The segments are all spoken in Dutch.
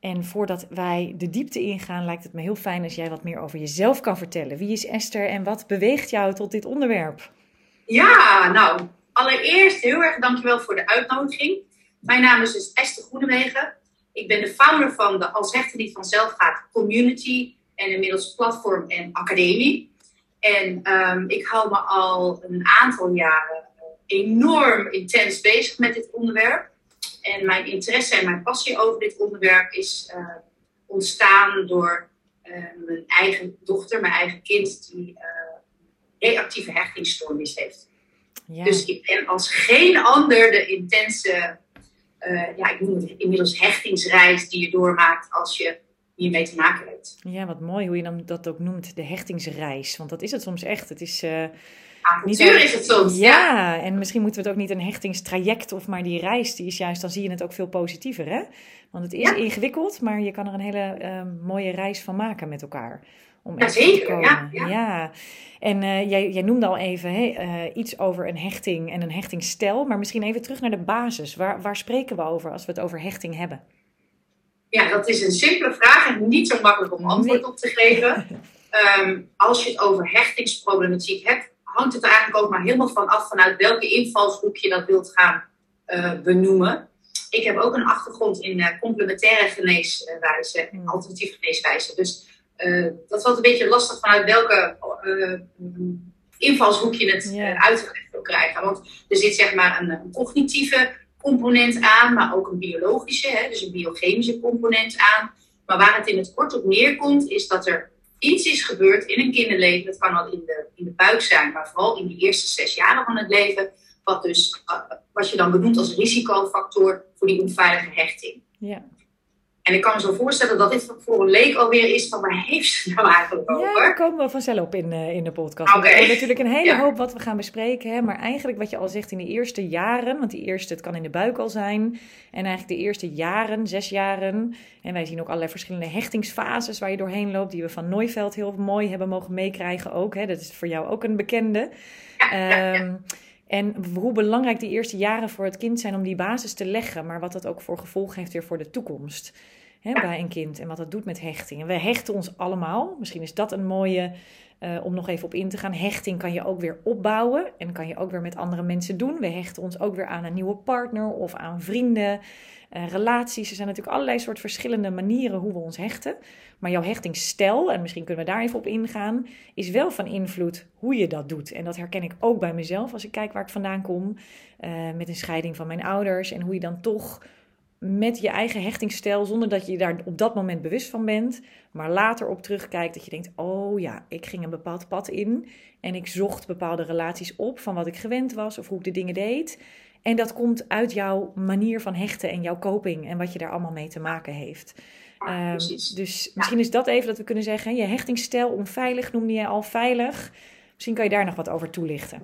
En voordat wij de diepte ingaan, lijkt het me heel fijn als jij wat meer over jezelf kan vertellen. Wie is Esther en wat beweegt jou tot dit onderwerp? Ja, nou, allereerst heel erg dankjewel voor de uitnodiging. Mijn naam is dus Esther Groenewegen. Ik ben de founder van de Als Rechten niet vanzelf gaat community en inmiddels platform en academie. En um, ik hou me al een aantal jaren enorm intens bezig met dit onderwerp. En mijn interesse en mijn passie over dit onderwerp is uh, ontstaan door uh, mijn eigen dochter, mijn eigen kind, die uh, reactieve hechtingsstoornis heeft. Ja. Dus ik ben als geen ander de intense, ja, ik noem het inmiddels hechtingsreis die je doormaakt als je hiermee te maken hebt. Ja, wat mooi hoe je dan dat ook noemt, de hechtingsreis. Want dat is het soms echt. Het is avontuur is het soms. Ja, en misschien moeten we het ook niet een hechtingstraject of maar die reis, die is juist, dan zie je het ook veel positiever, hè? Want het is ingewikkeld, maar je kan er een hele uh, mooie reis van maken met elkaar. Om ja, zeker. Te komen. Ja, ja. ja. En uh, jij, jij noemde al even hè, uh, iets over een hechting en een hechtingsstijl, maar misschien even terug naar de basis. Waar, waar spreken we over als we het over hechting hebben? Ja, dat is een simpele vraag en niet zo makkelijk om antwoord nee. op te geven. um, als je het over hechtingsproblematiek hebt, hangt het er eigenlijk ook maar helemaal van af vanuit welke invalshoek je dat wilt gaan uh, benoemen. Ik heb ook een achtergrond in uh, complementaire geneeswijze en alternatieve geneeswijze. Dus uh, dat altijd een beetje lastig vanuit welke invalshoek je het yeah. uitgelegd wil krijgen. Want er zit zeg maar een, een, cognitieve component aan, maar ook een biologische, hè, dus een biochemische component aan. Maar waar het in het kort op neerkomt, is dat er iets is gebeurd in een kinderleven. Dat kan al in de, in de buik zijn, maar vooral in die eerste zes jaren van het leven. Wat, dus, uh, wat je dan benoemt als risicofactor voor die onveilige hechting. Ja. En ik kan me zo voorstellen dat dit voor een leek alweer is van waar heeft ze nou eigenlijk over? Ja, daar komen we vanzelf op in, uh, in de podcast. Okay. We hebben natuurlijk een hele ja. hoop wat we gaan bespreken. Hè? Maar eigenlijk wat je al zegt in de eerste jaren, want die eerste, het kan in de buik al zijn. En eigenlijk de eerste jaren, zes jaren. En wij zien ook allerlei verschillende hechtingsfases waar je doorheen loopt. Die we van Nooiveld heel mooi hebben mogen meekrijgen ook. Hè? Dat is voor jou ook een bekende. Ja, um, en hoe belangrijk die eerste jaren voor het kind zijn om die basis te leggen, maar wat dat ook voor gevolg heeft weer voor de toekomst bij een kind en wat dat doet met hechting. En we hechten ons allemaal, misschien is dat een mooie uh, om nog even op in te gaan. Hechting kan je ook weer opbouwen en kan je ook weer met andere mensen doen. We hechten ons ook weer aan een nieuwe partner of aan vrienden, uh, relaties. Er zijn natuurlijk allerlei soort verschillende manieren hoe we ons hechten. Maar jouw hechtingsstijl, en misschien kunnen we daar even op ingaan, is wel van invloed hoe je dat doet. En dat herken ik ook bij mezelf als ik kijk waar ik vandaan kom. Uh, met een scheiding van mijn ouders. En hoe je dan toch met je eigen hechtingsstijl, zonder dat je daar op dat moment bewust van bent, maar later op terugkijkt dat je denkt: oh ja, ik ging een bepaald pad in en ik zocht bepaalde relaties op van wat ik gewend was of hoe ik de dingen deed. En dat komt uit jouw manier van hechten en jouw coping en wat je daar allemaal mee te maken heeft. Ja, um, dus misschien is dat even dat we kunnen zeggen: je hechtingsstijl onveilig noemde je al veilig. Misschien kan je daar nog wat over toelichten.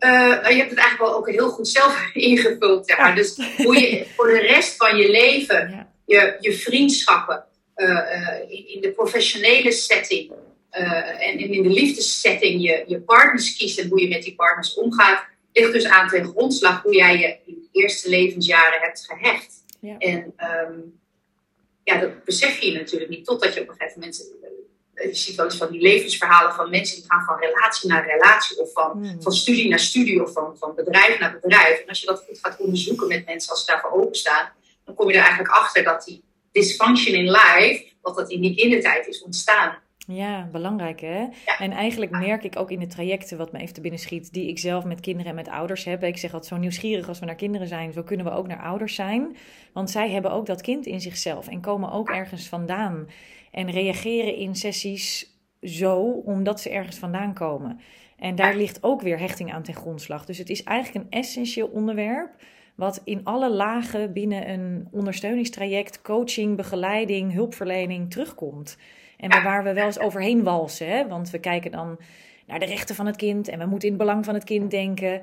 Uh, je hebt het eigenlijk wel ook heel goed zelf ingevuld. Zeg maar. Dus hoe je voor de rest van je leven je, je vriendschappen uh, uh, in, in, de professionele setting en in de liefdessetting je, je partners kiest en hoe je met die partners omgaat, ligt dus aan ten grondslag hoe jij je in de eerste levensjaren hebt gehecht. Ja. En um, ja, dat besef je natuurlijk niet totdat je op een gegeven moment je ziet wel eens van die levensverhalen van mensen die gaan van relatie naar relatie of van, mm. van studie naar studie of van, van bedrijf naar bedrijf. En als je dat goed gaat onderzoeken met mensen als ze daarvoor openstaan, dan kom je er eigenlijk achter dat die dysfunction in life, dat dat in die kindertijd is ontstaan. Ja, belangrijk hè. Ja. En eigenlijk merk ik ook in de trajecten, wat me even te binnen schiet, die ik zelf met kinderen en met ouders heb. Ik zeg altijd zo nieuwsgierig als we naar kinderen zijn, zo kunnen we ook naar ouders zijn. Want zij hebben ook dat kind in zichzelf en komen ook ergens vandaan en reageren in sessies zo omdat ze ergens vandaan komen. En daar ligt ook weer hechting aan ten grondslag. Dus het is eigenlijk een essentieel onderwerp wat in alle lagen binnen een ondersteuningstraject, coaching, begeleiding, hulpverlening terugkomt. En waar we wel eens overheen walsen, hè? want we kijken dan naar de rechten van het kind en we moeten in het belang van het kind denken.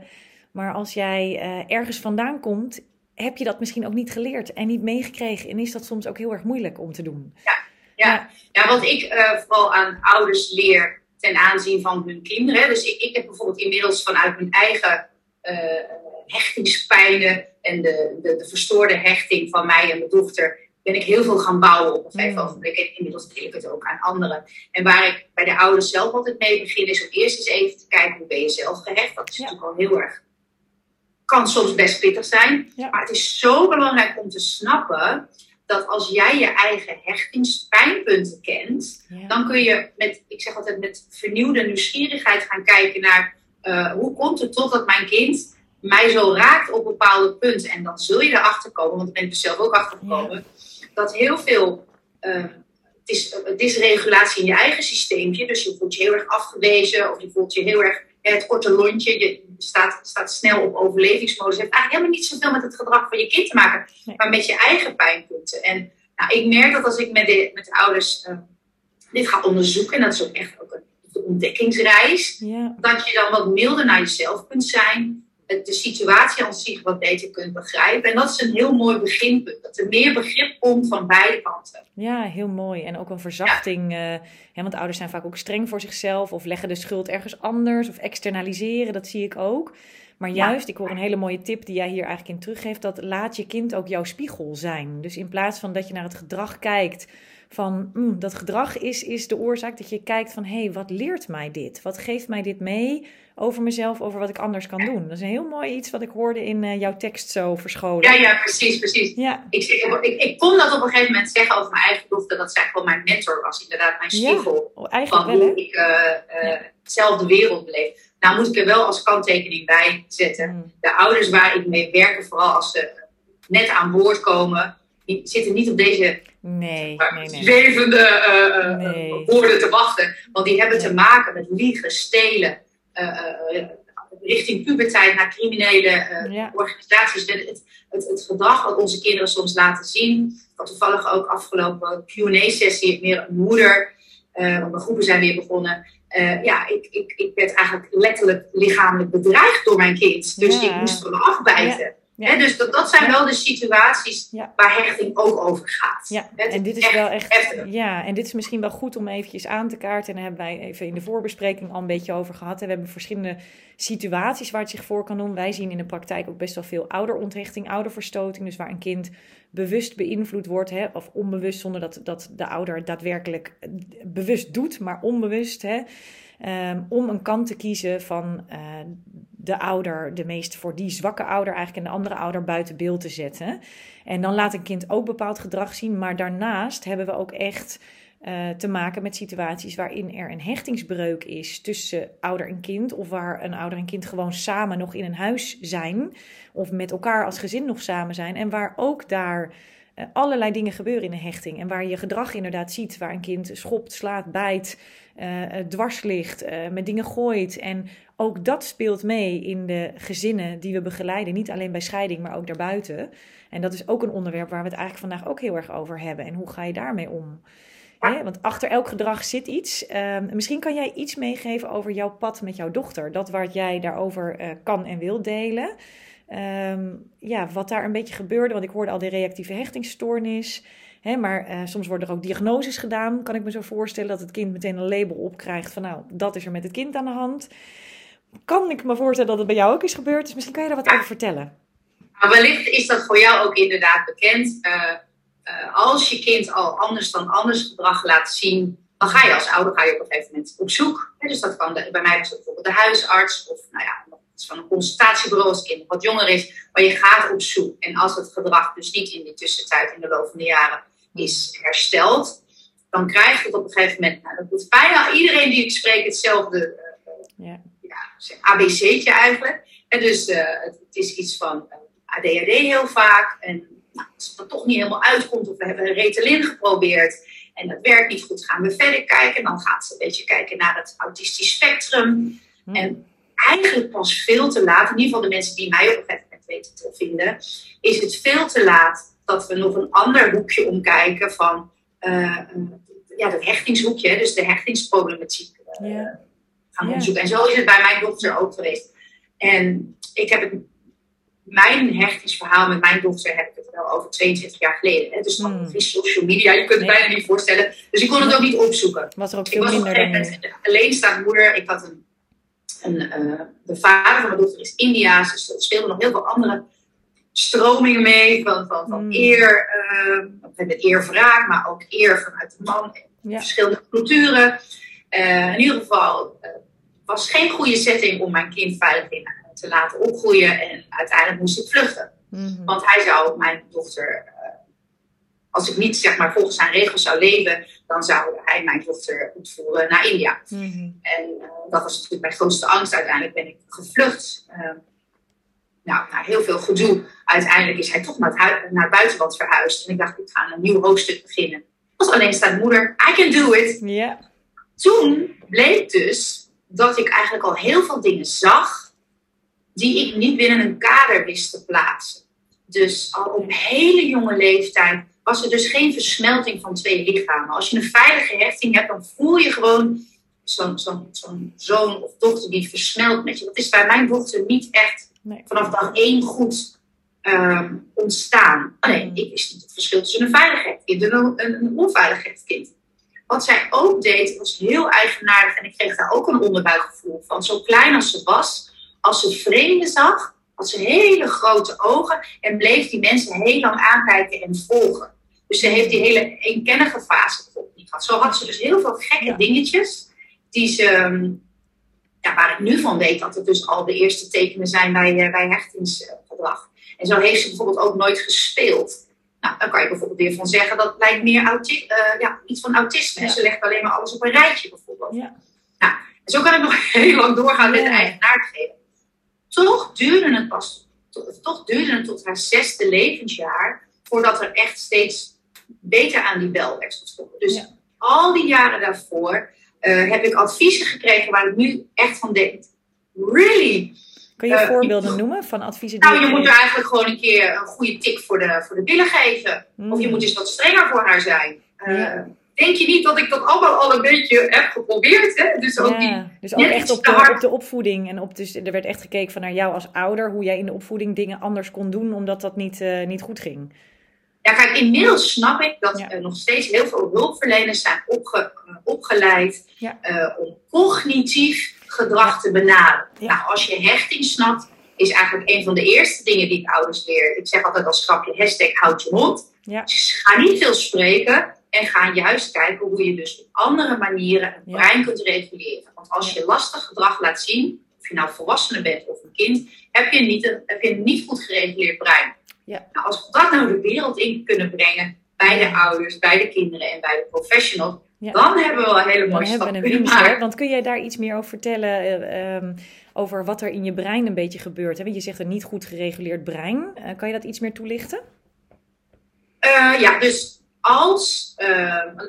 Maar als jij uh, ergens vandaan komt, heb je dat misschien ook niet geleerd en niet meegekregen. En is dat soms ook heel erg moeilijk om te doen. Ja ja. ja wat ik uh, vooral aan ouders leer ten aanzien van hun kinderen. Dus ik, ik heb bijvoorbeeld inmiddels vanuit mijn eigen uh, hechtingspijnen en de, de, de, verstoorde hechting van mij en mijn dochter, ben ik heel veel gaan bouwen op een gegeven ogenblik. En inmiddels deel ik het ook aan anderen. En waar ik bij de ouders zelf altijd mee begin, is om eerst eens even te kijken hoe ben je zelf gehecht. Dat is natuurlijk al heel erg, kan soms best pittig zijn. Maar het is zo belangrijk om te snappen dat als jij je eigen hechtingspijnpunten kent, dan kun je met, ik zeg altijd, met vernieuwde nieuwsgierigheid gaan kijken naar uh, hoe komt het totdat mijn kind mij zo raakt op bepaalde punten. En dan zul je erachter komen, want ik ben er zelf ook achter gekomen, dat heel veel. Uh, het is, het is regulatie in je eigen systeempje. Dus je voelt je heel erg afgewezen of je voelt je heel erg het korte lontje. Je staat, staat snel op overlevingsmodus. Het heeft eigenlijk helemaal niet zoveel met het gedrag van je kind te maken, maar met je eigen pijnpunten. En nou, ik merk dat als ik met de, met de ouders uh, dit ga onderzoeken, en dat is ook echt ook een ontdekkingsreis, ja. dat je dan wat milder naar jezelf kunt zijn de situatie aan zich wat beter kunt begrijpen. En dat is een heel mooi beginpunt. Dat er meer begrip komt van beide kanten. Ja, heel mooi. En ook een verzachting. Ja. Uh, hè, want ouders zijn vaak ook streng voor zichzelf. Of leggen de schuld ergens anders. Of externaliseren. Dat zie ik ook. Maar juist, ik hoor een hele mooie tip die jij hier eigenlijk in teruggeeft. Dat laat je kind ook jouw spiegel zijn. Dus in plaats van dat je naar het gedrag kijkt van mm, dat gedrag is, is de oorzaak dat je kijkt van hé, hey, wat leert mij dit? Wat geeft mij dit mee over mezelf, over wat ik anders kan doen? Dat is een heel mooi iets wat ik hoorde in uh, jouw tekst zo verscholen. Ja, ja, precies, precies. Ja. Ik, ik, ik, kon dat op een gegeven moment zeggen over mijn eigen dochter, dat zij gewoon mijn mentor was, inderdaad mijn spiegel. Ja, van hoe ik uh, uh, zelf de wereld beleef. Nou moet ik er wel als kanttekening bij zetten. Mm. De ouders waar ik mee werken, vooral als ze net aan boord komen, die zitten niet op deze nee, nee, nee. levende uh, woorden te wachten. Want die hebben te maken met liegen, stelen, richting puberteit naar criminele organisaties. Het, het, het, gedrag wat onze kinderen soms laten zien. Ik had toevallig ook afgelopen QA-sessie meer een moeder. want de groepen zijn weer begonnen. ja, ik, ik, ik werd eigenlijk letterlijk lichamelijk bedreigd door mijn kind. Dus ik moest me afbijten. Ja. dus dat, dat zijn wel de situaties waar hechting ook over gaat. Ja, en dit is wel echt. Ja, en dit is misschien wel goed om eventjes aan te kaarten. En daar hebben wij even in de voorbespreking al een beetje over gehad. En we hebben verschillende situaties waar het zich voor kan doen. Wij zien in de praktijk ook best wel veel ouderontrechting, ouderverstoting. Dus waar een kind bewust beïnvloed wordt, hè, of onbewust, zonder dat, dat de ouder daadwerkelijk bewust doet, maar onbewust. Hè. Ehm, om een kant te kiezen van uh, de ouder, de meest voor die zwakke ouder eigenlijk en de andere ouder buiten beeld te zetten. En dan laat een kind ook bepaald gedrag zien, maar daarnaast hebben we ook echt uh, te maken met situaties waarin er een hechtingsbreuk is tussen ouder en kind, of waar een ouder en kind gewoon samen nog in een huis zijn, of met elkaar als gezin nog samen zijn, en waar ook daar uh, allerlei dingen gebeuren in een hechting. En waar je gedrag inderdaad ziet, waar een kind schopt, slaat, bijt, uh, dwars ligt, met dingen gooit. En ook dat speelt mee in de gezinnen die we begeleiden. Niet alleen bij scheiding, maar ook daarbuiten. En dat is ook een onderwerp waar we het eigenlijk vandaag ook heel erg over hebben. En hoe ga je daarmee om? Want achter elk gedrag zit iets. Ehm, misschien kan jij iets meegeven over jouw pad met jouw dochter. Dat waar jij daarover uh, kan en wil delen. Um, ja, wat daar een beetje gebeurde. Want ik hoorde al de reactieve hechtingsstoornis. Maar uh, soms worden er ook diagnoses gedaan. Kan ik me zo voorstellen dat het kind meteen een label opkrijgt van nou, dat is er met het kind aan de hand kan ik me voorstellen dat het bij jou ook is gebeurd. Dus misschien kan je daar wat over vertellen. Nou, wellicht is dat voor jou ook inderdaad bekend. Uh, uh, als je kind al anders dan anders gedrag laat zien, dan ga je als ouder ga je op een gegeven moment op zoek. Dus dat kan de, bij mij bijvoorbeeld de huisarts of nou ja, van een consultatiebureau als kind wat jonger is. Maar je gaat op zoek. En als het gedrag dus niet in die tussentijd, in de loop van de jaren, is hersteld, dan krijg je het op een gegeven moment, nou, dat doet bijna iedereen die ik spreek hetzelfde. Uh, ja ABC'tje eigenlijk. En dus uh, het, is iets van uh, ADHD heel vaak. En nou, als het er toch niet helemaal uitkomt, of we hebben een Ritalin geprobeerd en dat werkt niet goed, gaan we verder kijken. Dan gaat ze een beetje kijken naar het autistisch spectrum. Hm. En eigenlijk pas veel te laat, in ieder geval de mensen die mij op een gegeven moment weten te vinden, is het veel te laat dat we nog een ander hoekje omkijken van uh, ja, dat hechtingshoekje, dus de hechtingsproblematiek. Ja gaan onderzoeken. En zo is het bij mijn dochter ook geweest. En ik heb het, mijn hechtingsverhaal met mijn dochter heb ik het wel over 22 jaar geleden. Hè? Dus mm. social media, je kunt het bijna niet voorstellen. Dus ik kon het ook niet opzoeken. Was er ook veel ik was minder dan een alleenstaande moeder. Ik had een, een uh, de vader van mijn dochter is Indiaas, dus er speelden nog heel veel andere stromingen mee van, van, van mm. eer, uh, met maar ook eer vanuit de man. Ja. Verschillende culturen. Uh, in ieder geval uh, was geen goede setting om mijn kind veilig in te laten opgroeien. En uiteindelijk moest ik vluchten. Mhm. Want hij zou mijn dochter, als ik niet zeg maar volgens zijn regels zou leven, dan zou hij mijn dochter ontvoeren naar India. Mhm. En dat was natuurlijk mijn grootste angst. Uiteindelijk ben ik gevlucht nou, na heel veel gedoe, uiteindelijk is hij toch naar het, naar het buitenland verhuisd. En ik dacht, ik ga een nieuw hoofdstuk beginnen. Als alleenstaande moeder, I can do it. Yeah. Toen bleek dus dat ik eigenlijk al heel veel dingen zag die ik niet binnen een kader wist te plaatsen. Dus al op hele jonge leeftijd was er dus geen versmelting van twee lichamen. Als je een veilige hechting hebt, dan voel je gewoon zo'n zo zo zoon of dochter die versmelt met je. Dat is bij mijn dochter niet echt vanaf dag één goed ehm, ontstaan. Oh nee, mm. ik wist niet het verschil tussen een veiligheidskind en een, een, onveiligheidskind. Wat zij ook deed, was heel eigenaardig en ik kreeg daar ook een onderbuikgevoel van. Zo klein als ze was, als ze vreemden zag, had ze hele grote ogen en bleef die mensen heel lang aankijken en volgen. Dus ze heeft die hele eenkennige fase bijvoorbeeld niet gehad. Zo had ze dus heel veel gekke dingetjes die ze ehm, ja, waar ik nu van weet dat het dus al de eerste tekenen zijn bij, uh, bij hechtingsgedrag. En zo heeft ze bijvoorbeeld ook nooit gespeeld. Nou, dan kan je bijvoorbeeld weer van zeggen dat lijkt meer auti uh, ja, iets van autisme. Ze legt alleen maar alles op een rijtje bijvoorbeeld. Ja. Nou, zo kan ik nog heel lang doorgaan met de eigenaardigheden. Toch duurde het pas, toch duurde het tot haar zesde levensjaar voordat er echt steeds beter aan die bel werd getrokken. Dus al die jaren daarvoor uh, heb ik adviezen gekregen waar ik nu echt van denk, really? Kun je uh, voorbeelden noemen van adviezen die Nou, je moet er eigenlijk gewoon een keer een goede tik voor de, voor de billen geven. Of je hmm. moet eens wat strenger voor haar zijn. Uh, Denk je niet dat ik dat allemaal al een beetje heb geprobeerd? Hè? Dus ook, die, dus ook echt op de, op de, opvoeding. En op, dus er werd echt gekeken van naar jou als ouder, hoe jij in de opvoeding dingen anders kon doen, omdat dat niet, niet goed ging. Ja, kijk, inmiddels snap ik dat er nog steeds heel veel hulpverleners zijn opge, opgeleid uh, om cognitief gedrag te benaderen. Nou, als je hechting snapt, is eigenlijk een van de eerste dingen die ik ouders leer. Ik zeg altijd als grapje, hashtag houd je mond. Dus ga niet veel spreken en ga juist kijken hoe je dus op andere manieren het brein kunt reguleren. Want als je lastig gedrag laat zien, of je nou volwassene bent of een kind, heb je, niet een, heb je een niet goed gereguleerd brein. Ja. Nou, als we dat nou de wereld in kunnen brengen, bij de ouders, bij de kinderen en bij de professionals, dan hebben we wel een hele mooie stap kunnen maken. Want kun jij daar iets meer over vertellen, eh, ehm, over wat er in je brein een beetje gebeurt? Hè? Want je zegt een niet goed gereguleerd brein. Uh, kan je dat iets meer toelichten? Uh, ja, dus als,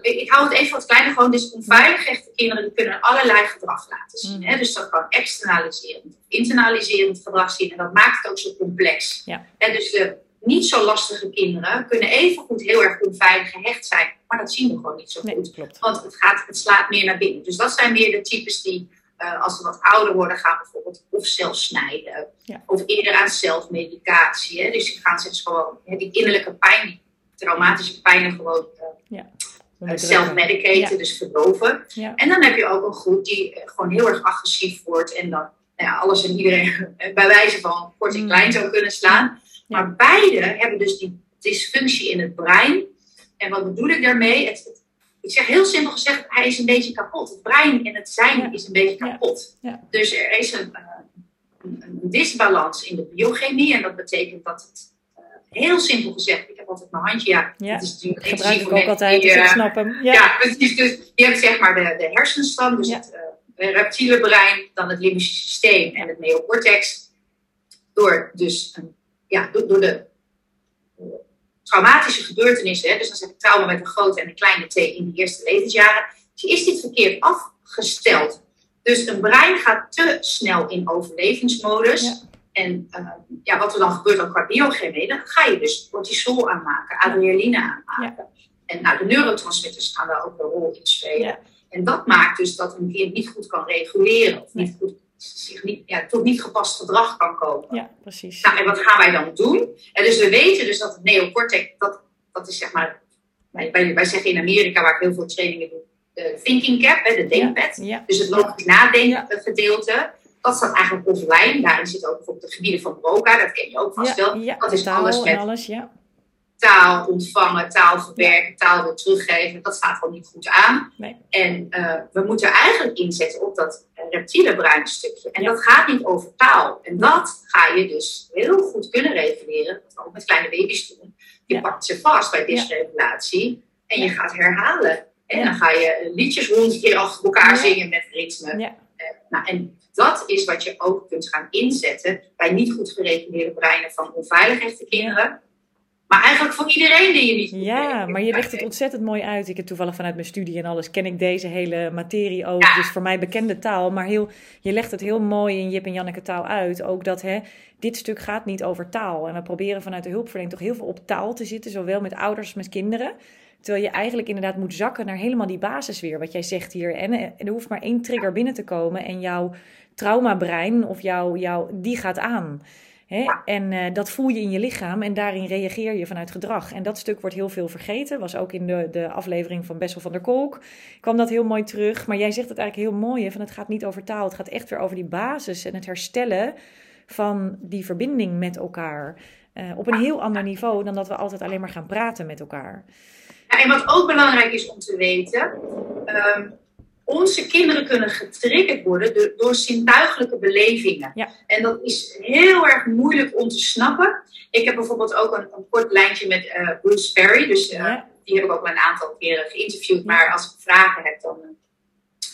ik, ik, hou het even wat kleiner, gewoon, dus onveilig echte kinderen die kunnen allerlei gedrag laten zien. Hè? Mm. Dus dat kan externaliserend, internaliserend gedrag zien en dat maakt het ook zo complex. Ja. En dus de niet zo lastige kinderen kunnen evengoed heel erg onveilig gehecht zijn. Maar dat zien we gewoon niet zo goed. klopt. Want het, gaat, het slaat meer naar binnen. Dus dat zijn meer de types die, uh, als ze wat ouder worden, gaan bijvoorbeeld of zelf snijden. Of eerder aan zelfmedicatie. Hè. Dus die gaan zich gewoon, die innerlijke pijn, die traumatische pijnen gewoon uh, ja. uh, dus verdoven. En dan heb je ook een groep die gewoon heel erg agressief wordt en dan nou ja, alles en iedereen bij wijze van kort en klein mm. zou kunnen slaan. Maar beide hebben dus die dysfunctie in het brein. En wat bedoel ik daarmee? Het, ik zeg heel simpel gezegd, hij is een beetje kapot. Het brein en het zijn is een beetje kapot. Dus er is een, uh, een, disbalans in de biochemie. En dat betekent dat het, uh, heel simpel gezegd, ik heb altijd mijn handje, ja, het is natuurlijk gebruik ik ook altijd, die, uh, snap hem. Ja, precies. Dus je hebt zeg maar de, de hersenstam, dus het reptiele brein, dan het limbische systeem en het neocortex. Door dus een ja, door, de traumatische gebeurtenissen, hè, dus dan zeg ik trauma met een grote en een kleine t in de eerste levensjaren, is dit verkeerd afgesteld. Dus een brein gaat te snel in overlevingsmodus. En uh, ja, wat er dan gebeurt ook qua biochemie, dan ga je dus cortisol aanmaken, adrenaline aanmaken. En nou, de neurotransmitters gaan daar ook een rol in spelen. En dat maakt dus dat een kind niet goed kan reguleren of niet goed zich niet, ja, tot niet gepast gedrag kan komen. Ja, precies. Nou, en wat gaan wij dan doen? En dus we weten dus dat het neocortex, dat, dat is zeg maar, wij, wij, zeggen in Amerika waar ik heel veel trainingen doe, de thinking cap, hè, de denkpad. Ja, Dus het logisch nadenken gedeelte. dat staat eigenlijk offline. Daarin zit ook bijvoorbeeld de gebieden van Broca, dat ken je ook vast wel. Ja, dat is alles met alles, ja. Taal ontvangen, taal verwerken, taal weer teruggeven. Dat staat gewoon niet goed aan. Nee. En uh, we moeten eigenlijk inzetten op dat reptiele brein stukje. En dat gaat niet over taal. En dat ga je dus heel goed kunnen reguleren. Wat we ook met kleine baby's doen. Je pakt ze vast bij dysregulatie en je gaat herhalen. En dan ga je liedjes honderd keer achter elkaar zingen met ritme. Ja. Uh, nou, en dat is wat je ook kunt gaan inzetten bij niet goed gereguleerde breinen van onveilig echte kinderen. Maar eigenlijk voor iedereen die je niet Ja, maar je legt het ontzettend mooi uit. Ik heb toevallig vanuit mijn studie en alles ken ik deze hele materie ook. Dus voor mij bekende taal. Maar heel, je legt het heel mooi in Jip en Janneke taal uit. Ook dat hè, dit stuk gaat niet over taal. En we proberen vanuit de hulpverlening toch heel veel op taal te zitten. Zowel met ouders als met kinderen. Terwijl je eigenlijk inderdaad moet zakken naar helemaal die basis weer. Wat jij zegt hier. En, en er hoeft maar één trigger binnen te komen. En jouw traumabrein of jouw, jouw, die gaat aan. Hè? En uh, dat voel je in je lichaam en daarin reageer je vanuit gedrag. En dat stuk wordt heel veel vergeten. Was ook in de, de aflevering van Bessel van der Kolk. kwam dat heel mooi terug. Maar jij zegt het eigenlijk heel mooi. Hè? Van het gaat niet over taal. Het gaat echt weer over die basis en het herstellen van die verbinding met elkaar. Uh, op een heel ander niveau dan dat we altijd alleen maar gaan praten met elkaar. Ja, en wat ook belangrijk is om te weten. Um, onze kinderen kunnen getriggerd worden door, door zintuigelijke belevingen. Ja. En dat is heel erg moeilijk om te snappen. Ik heb bijvoorbeeld ook een, een kort lijntje met uh, Bruce Perry. Dus uh, ja. die heb ik ook een aantal keren geïnterviewd. Maar als ik vragen heb, dan uh,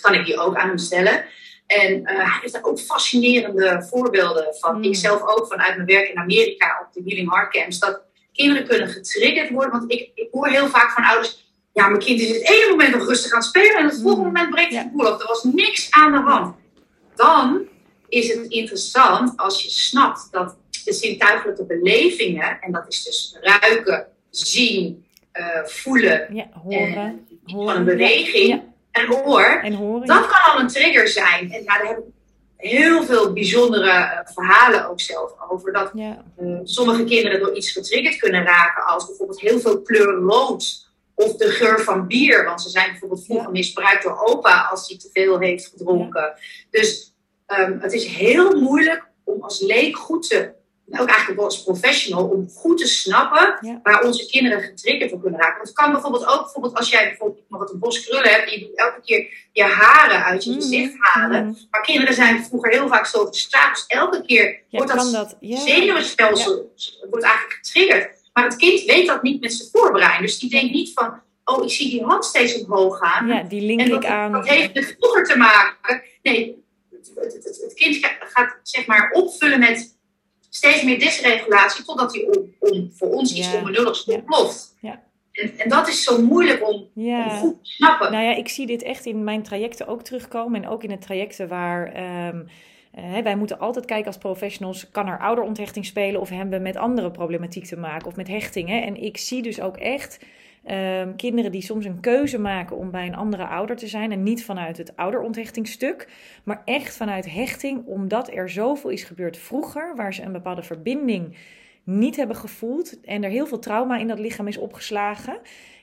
kan ik die ook aan hem stellen. En hij heeft daar ook fascinerende voorbeelden van. Mm. Ik zelf ook vanuit mijn werk in Amerika op de Healing Heart Camps. Dat kinderen kunnen getriggerd worden. Want ik, ik hoor heel vaak van ouders ja, mijn kind is het ene moment nog rustig aan het spelen en het volgende moment breekt het boel af. Er was niks aan de hand. Dan is het interessant als je snapt dat de zintuigelijke belevingen, en dat is dus ruiken, zien, uh, voelen, ja, horen, en, horen, van een beweging ja. en, hoor, en horen, dat kan al een trigger zijn. En ja, daar heb ik heel veel bijzondere uh, verhalen ook zelf over. Dat uh, sommige kinderen door iets getriggerd kunnen raken, als bijvoorbeeld heel veel kleur rood of de geur van bier, want ze zijn bijvoorbeeld vroeger misbruikt door opa als hij te veel heeft gedronken. Dus um, het is heel moeilijk om als leek goed te, ook eigenlijk wel als professional, om goed te snappen ja. waar onze kinderen getriggerd door kunnen raken. Want het kan bijvoorbeeld ook, bijvoorbeeld als jij bijvoorbeeld nog wat een bos krullen hebt, en je doet elke keer je haren uit je Mm, gezicht halen. mm. Maar kinderen zijn vroeger heel vaak zo verstraald, dus elke keer Ja, wordt dat, dat? Ja. zenuwstelsel wordt eigenlijk getriggerd. Maar het kind weet dat niet met zijn voorbrein. Dus die denkt niet van, oh, ik zie die hand steeds omhoog gaan. Ja, die link en dat, ik aan. dat heeft met vroeger te maken. Nee, het, het, het, het kind gaat, zeg maar opvullen met steeds meer dysregulatie, totdat hij om, om, voor ons iets Ja. onbenulligs Ja. ontploft. Ja. En, en dat is zo moeilijk om, om Ja. goed te snappen. Nou ja, ik zie dit echt in mijn trajecten ook terugkomen. En ook in de trajecten waar. ehm, wij moeten altijd kijken als professionals, kan er ouderonthechting spelen of hebben we met andere problematiek te maken of met hechtingen. En ik zie dus ook echt ehm, kinderen die soms een keuze maken om bij een andere ouder te zijn. En niet vanuit het ouderonthechtingstuk, maar echt vanuit hechting, omdat er zoveel is gebeurd vroeger, waar ze een bepaalde verbinding niet hebben gevoeld en er heel veel trauma in dat lichaam is opgeslagen.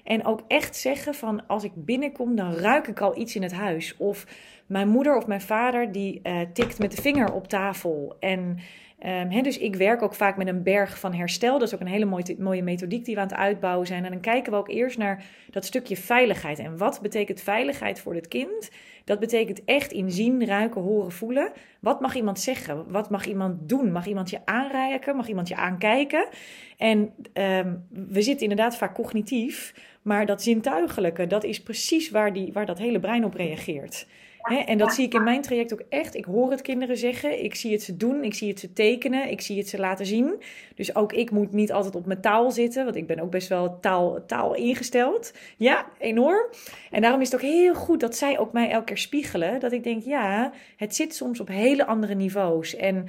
En ook echt zeggen van als ik binnenkom, dan ruik ik al iets in het huis. Of mijn moeder of mijn vader die eh, tikt met de vinger op tafel. En hè, dus ik werk ook vaak met een berg van herstel. Dat is ook een hele mooie, mooie methodiek die we aan het uitbouwen zijn. En dan kijken we ook eerst naar dat stukje veiligheid. En wat betekent veiligheid voor dit kind? Dat betekent echt in zien, ruiken, horen, voelen. Wat mag iemand zeggen? Wat mag iemand doen? Mag iemand je aanreiken? Mag iemand je aankijken? En ehm, we zitten inderdaad vaak cognitief, maar dat zintuigelijke, dat is precies waar, die, waar dat hele brein op reageert. En dat zie ik in mijn traject ook echt. Ik hoor het kinderen zeggen, ik zie het ze doen, ik zie het ze tekenen, ik zie het ze laten zien. Dus ook ik moet niet altijd op mijn taal zitten, want ik ben ook best wel taal, taal ingesteld. Ja, enorm. En daarom is het ook heel goed dat zij ook mij elke keer spiegelen. Dat ik denk, ja, het zit soms op hele andere niveaus. En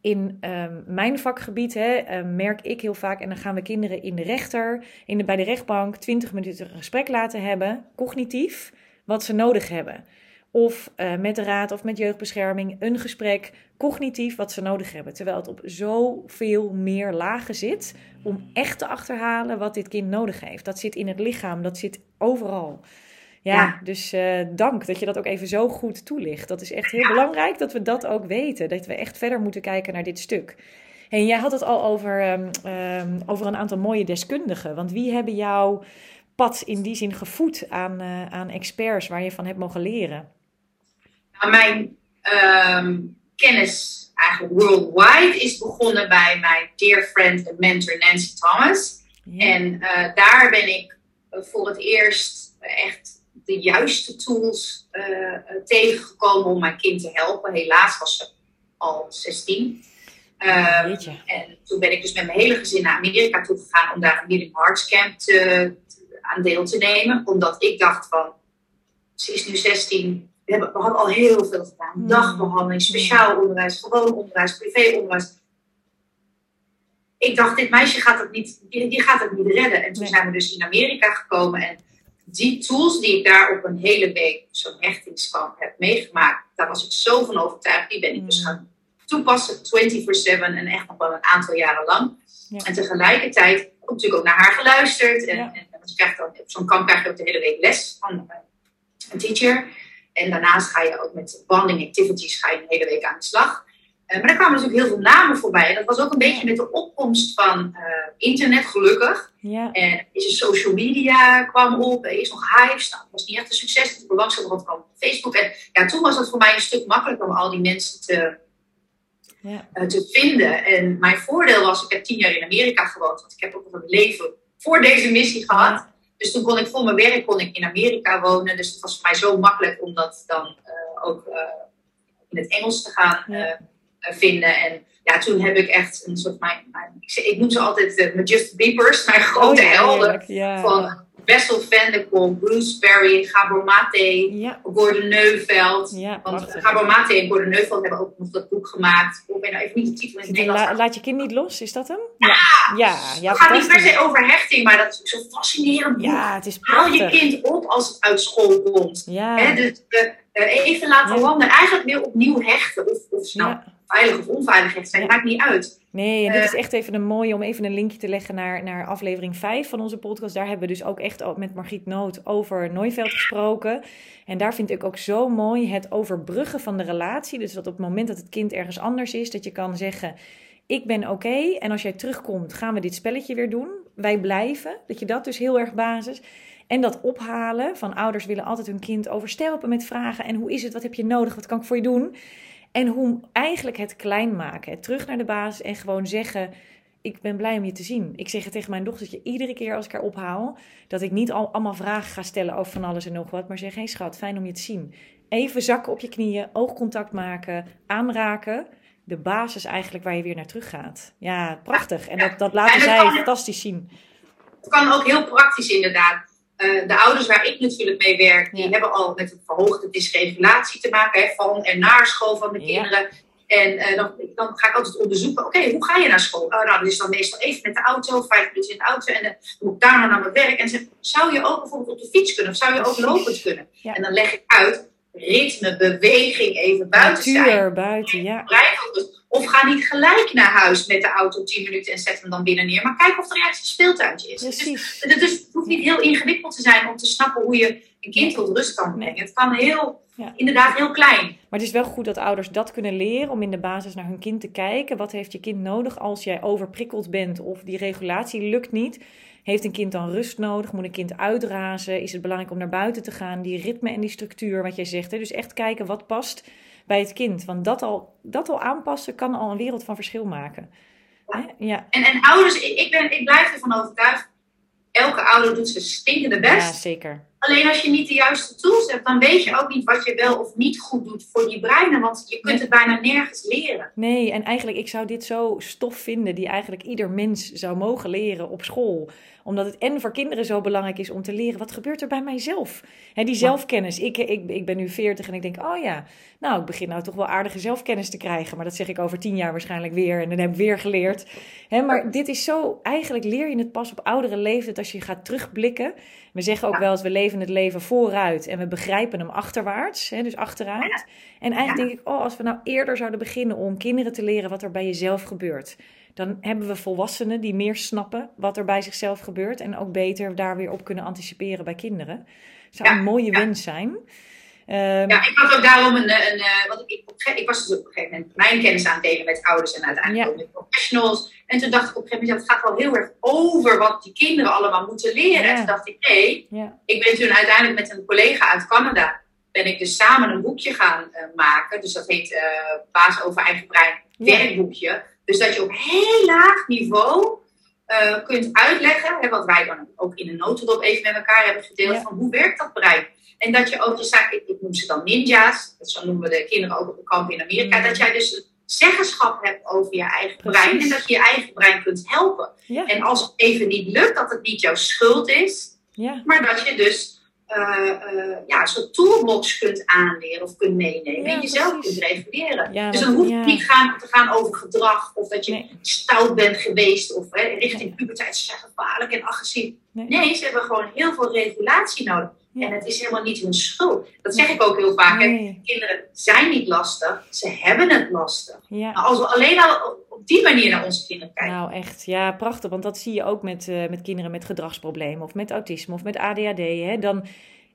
in ehm, mijn vakgebied hè, eh, merk ik heel vaak, en dan gaan we kinderen in de rechter, in bij de rechtbank, 20 minuten een gesprek laten hebben, cognitief, wat ze nodig hebben. Of eh, met de raad of met jeugdbescherming een gesprek, cognitief, wat ze nodig hebben. Terwijl het op zoveel meer lagen zit om echt te achterhalen wat dit kind nodig heeft. Dat zit in het lichaam, dat zit overal. Ja, dus uh, dank dat je dat ook even zo goed toelicht. Dat is echt heel belangrijk dat we dat ook weten. Dat we echt verder moeten kijken naar dit stuk. En jij had het al over, um, um, over een aantal mooie deskundigen. Want wie hebben jouw pad in die zin gevoed aan, uh, aan experts waar je van hebt mogen leren? Nou, mijn um, kennis eigenlijk worldwide is begonnen bij mijn dear friend en mentor Nancy Thomas. En uh, daar ben ik voor het eerst echt de juiste tools uh, tegengekomen om mijn kind te helpen. Helaas was ze al 16. Um, en toen ben ik dus met mijn hele gezin naar Amerika toe gegaan om daar een Healing Hearts Camp te, aan deel te nemen. Omdat ik dacht van, ze is nu 16, we, hebben, we hadden al heel veel gedaan. Mm. Dagbehandeling, speciaal onderwijs, gewoon onderwijs, privéonderwijs. Ik dacht, dit meisje gaat het niet, die, gaat het niet redden. En toen zijn we dus in Amerika gekomen en die tools die ik daar op een hele week, zo'n hechtingskamp, heb meegemaakt, daar was ik zo van overtuigd. Die ben ik dus mm. gaan toepassen 24-7 en echt nog wel een aantal jaren lang. En tegelijkertijd heb ik natuurlijk ook naar haar geluisterd. En, en, je krijgt dan, op zo'n kamp krijg je ook de hele week les van eh, een teacher. En daarnaast ga je ook met bonding activities ga je een hele week aan de slag. Uh, maar er kwamen natuurlijk heel veel namen voorbij. En dat was ook een beetje met de opkomst van uh, internet, gelukkig. Ja. En is social media kwam op, er is nog hype. Nou, dat was niet echt een succes. Het belangrijkste kwam op Facebook. En ja, toen was het voor mij een stuk makkelijker om al die mensen te, ja. uh, te vinden. En mijn voordeel was, ik heb tien jaar in Amerika gewoond. Want ik heb ook nog een leven voor deze missie gehad. Dus toen kon ik voor mijn werk kon ik in Amerika wonen. Dus het was voor mij zo makkelijk om dat dan uh, ook uh, in het Engels te gaan vinden. En ja, toen heb ik echt een soort mijn, mijn ik, ik, noem ze altijd mijn Just Beepers, mijn grote oh, helden. Ja. Van Bessel Vendekom, Bruce Perry, Gabor Mate, ja. Gordon Neuveld. Want Gabor Mate en Gordon Neuveld hebben ook nog dat boek gemaakt. Ik ben nou even niet de titel in het Nederlands. laat je kind niet los, is dat hem? Ja! ja, ja het gaat niet per se over hechting, maar dat is zo fascinerend boek. Ja, het is Haal je kind op als het uit school komt. Ja. dus uh, even laten landen. Eigenlijk weer opnieuw hechten. Of, of nou, veilig of onveilig zijn, maakt niet uit. Nee, en dit is echt even een mooie om even een linkje te leggen naar, naar aflevering 5 van onze podcast. Daar hebben we dus ook echt met Margriet Noot over Nooiveld gesproken. En daar vind ik ook zo mooi het overbruggen van de relatie. Dus dat op het moment dat het kind ergens anders is, dat je kan zeggen: Ik ben oké. en als jij terugkomt, gaan we dit spelletje weer doen. Wij blijven. Dat je dat dus heel erg basis. En dat ophalen van ouders willen altijd hun kind overstelpen met vragen. En hoe is het? Wat heb je nodig? Wat kan ik voor je doen? En hoe eigenlijk het klein maken. terug naar de basis en gewoon zeggen: Ik ben blij om je te zien. Ik zeg het tegen mijn dochtertje iedere keer als ik haar ophaal. Dat ik niet al, allemaal vragen ga stellen over van alles en nog wat. Maar zeg: Hé hey schat, fijn om je te zien. Even zakken op je knieën, oogcontact maken, aanraken. De basis eigenlijk waar je weer naar terug gaat. Ja, prachtig. En dat, dat laten zij fantastisch zien. Het kan ook heel praktisch inderdaad. Uh, de ouders waar ik natuurlijk mee werk, die hebben al met een verhoogde dysregulatie te maken, hè, van en naar school van de kinderen. En uh, dan, dan, ga ik altijd onderzoeken, oké, hoe ga je naar school? Oh, nou, dat is dan meestal even met de auto, vijf minuten in de auto. En dan moet ik daarna naar mijn werk. En zeg, zou je ook bijvoorbeeld op de fiets kunnen? Of zou je ook lopend kunnen? En dan leg ik uit, ritme, beweging, even buiten Natuur, zijn. buiten, ja. Of ga niet gelijk naar huis met de auto 10 minuten en zet hem dan binnen neer. Maar kijk of er ergens een speeltuintje is. Dus, dus, het hoeft niet heel ingewikkeld te zijn om te snappen hoe je een kind tot rust kan brengen. Het kan heel, inderdaad heel klein. Maar het is wel goed dat ouders dat kunnen leren om in de basis naar hun kind te kijken. Wat heeft je kind nodig als jij overprikkeld bent of die regulatie lukt niet? Heeft een kind dan rust nodig? Moet een kind uitrazen? Is het belangrijk om naar buiten te gaan? Die ritme en die structuur, wat jij zegt. Hè? Dus echt kijken wat past bij het kind. Want dat al, dat al aanpassen kan al een wereld van verschil maken. Ja. ja. En, en ouders, ik, ben, ik blijf ervan overtuigd, elke ouder doet zijn stinkende best. Ja, zeker. Alleen als je niet de juiste tools hebt, dan weet je ook niet wat je wel of niet goed doet voor die breinen. Want je kunt het bijna nergens leren. Nee, en eigenlijk, ik zou dit zo stof vinden die eigenlijk ieder mens zou mogen leren op school omdat het en voor kinderen zo belangrijk is om te leren wat gebeurt er bij mijzelf. En die zelfkennis. Ik, ik, ik ben nu 40 en ik denk, oh ja, nou, ik begin nou toch wel aardige zelfkennis te krijgen. Maar dat zeg ik over tien jaar waarschijnlijk weer. En dan heb ik weer geleerd. He, maar dit is zo, eigenlijk leer je het pas op oudere leeftijd als je gaat terugblikken. We zeggen ook wel eens, we leven het leven vooruit en we begrijpen hem achterwaarts. He, dus achteruit. En eigenlijk denk ik, oh, als we nou eerder zouden beginnen om kinderen te leren wat er bij jezelf gebeurt dan hebben we volwassenen die meer snappen wat er bij zichzelf gebeurt en ook beter daar weer op kunnen anticiperen bij kinderen. Zou een mooie winst zijn. Um, ja, ik had ook daarom een. een, een want ik, ik, ik, was dus op een gegeven moment mijn kennis aan het delen met ouders en uiteindelijk ook met professionals. En toen dacht ik op een gegeven moment, het gaat wel heel erg over wat die kinderen allemaal moeten leren. En toen dacht ik, hé, hey, ik ben toen uiteindelijk met een collega uit Canada, ben ik dus samen een boekje gaan uh, maken. Dus dat heet uh, Baas over eigen brein werkboekje. Dus dat je op heel laag niveau uh, kunt uitleggen, hè, wat wij dan ook in een notendop even met elkaar hebben gedeeld, van hoe werkt dat brein? En dat je ook, je zegt, ik, ik noem ze dan ninja's, dat zo noemen we de kinderen ook op de kamp in Amerika, mm. dat jij dus zeggenschap hebt over je eigen brein en dat je je eigen brein kunt helpen. En als het even niet lukt, dat het niet jouw schuld is, ja. maar dat je dus uh, uh, ja, soort toolbox kunt aanleren of kunt meenemen en jezelf kunt reguleren. dus dan hoeft het niet gaan, te gaan over gedrag of dat je stout bent geweest of hè, richting puberteit ze zijn gevaarlijk en agressief. Nee. ze hebben gewoon heel veel regulatie nodig. En het is helemaal niet hun schuld. Dat zeg ik ook heel vaak. Kinderen zijn niet lastig, ze hebben het lastig. Als we alleen al op die manier naar onze kinderen kijken. Nou, echt. Ja, prachtig. Want dat zie je ook met, uh, met kinderen met gedragsproblemen of met autisme of met ADHD. Hè? Dan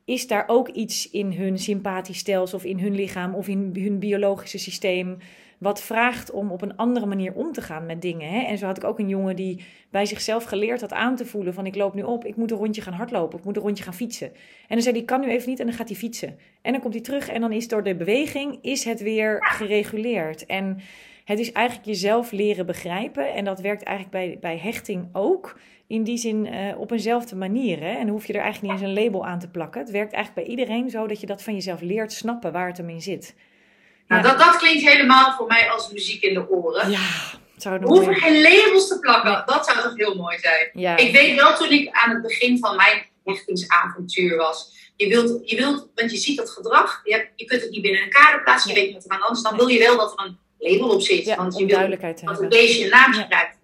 is daar ook iets in hun sympathisch stelsel of in hun lichaam of in hun biologische systeem wat vraagt om op een andere manier om te gaan met dingen. Hè? En zo had ik ook een jongen die bij zichzelf geleerd had aan te voelen van ik loop nu op, ik moet een rondje gaan hardlopen, ik moet een rondje gaan fietsen. En dan zei hij, ik kan nu even niet en dan gaat hij fietsen. En dan komt hij terug en dan is door de beweging is het weer gereguleerd. En het is eigenlijk jezelf leren begrijpen en dat werkt eigenlijk bij, bij hechting ook. In die zin uh, op eenzelfde manier. Hè? En hoef je er eigenlijk niet eens een label aan te plakken. Het werkt eigenlijk bij iedereen zo dat je dat van jezelf leert snappen waar het hem in zit. Nou, dat, dat klinkt helemaal voor mij als muziek in de oren. Ja, zou We hoeven geen labels te plakken. Dat zou toch heel mooi zijn. Ja. Ik weet wel toen ik aan het begin van mijn hechtingsavontuur was. Je wilt, je wilt, want je ziet dat gedrag. Je, hebt, je kunt het niet binnen een kader plaatsen. Je weet niet wat er aan anders. Dan wil je wel dat er een label op zit. Ja, want je wil dat het beestje een naam gebruikt.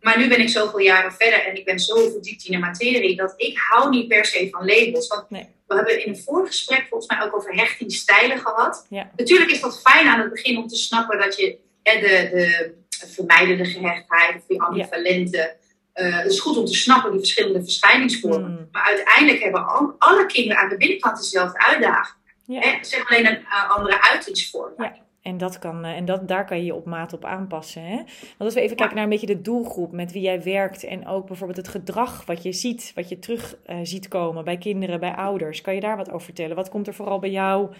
Maar nu ben ik zoveel jaren verder en ik ben zo verdiept in de materie dat ik hou niet per se van labels. Want we hebben in een voorgesprek volgens mij ook over hechtingsstijlen gehad. Natuurlijk is dat fijn aan het begin om te snappen dat je hè, de, de vermijdende gehechtheid of die ambivalente. Uh, het is goed om te snappen die verschillende verschijningsvormen. Hmm. Maar uiteindelijk hebben al, alle kinderen aan de binnenkant dezelfde uitdaging. Ja. Zeg alleen een uh, andere uitingsvorm. Ja. En, dat kan, eh, en dat, daar kan je je op maat op aanpassen. Hè? Want als we even kijken naar een beetje de doelgroep met wie jij werkt. En ook bijvoorbeeld het gedrag wat je ziet, wat je terug uh, ziet komen bij kinderen, bij ouders. Kan je daar wat over vertellen? Wat komt er vooral bij jou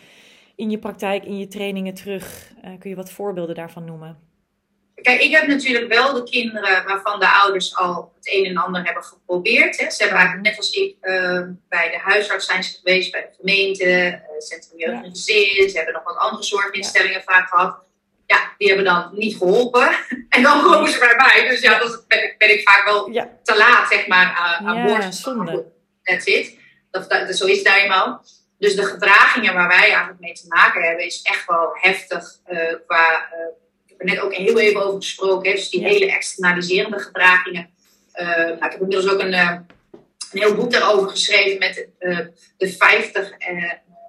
in je praktijk, in je trainingen terug? Uh, kun je wat voorbeelden daarvan noemen? Kijk, ik heb natuurlijk wel de kinderen waarvan de ouders al het een en ander hebben geprobeerd. Hè. Ze hebben eigenlijk net als ik uh, bij de huisarts zijn ze geweest, bij de gemeente, uh, Centrum Jeugd en Gezin. Ze hebben nog wat andere zorginstellingen vaak gehad. Ja, die hebben dan niet geholpen. en dan komen ze bij mij. Dus ja, dan ben, ik vaak wel te laat, zeg maar, aan, aan boord. Ja, zonde. That's it. Dat, dat, zo is het nou eenmaal. Dus de gedragingen waar wij eigenlijk mee te maken hebben, is echt wel heftig uh, qua heb er net ook heel even over gesproken. Hè, dus die hele externaliserende gedragingen. Uh, nou, ik heb inmiddels ook een, uh, een heel boek daarover geschreven met uh, de 50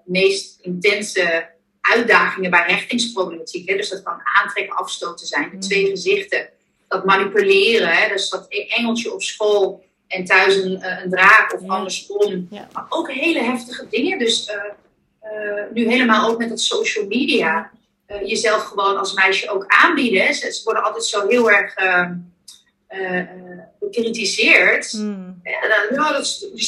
meest intense uitdagingen bij hechtingsproblematiek. Hè. Dus dat kan aantrekken, afstoten zijn. De twee mm. gezichten. Dat manipuleren. Hè. Dus dat engeltje op school en thuis een, een draak of andersom. Ja. Maar ook hele heftige dingen. Dus nu helemaal ook met dat social media. Uh, jezelf gewoon als meisje ook aanbieden. Ze, ze worden altijd zo heel erg uh, uh, bekritiseerd. Mm.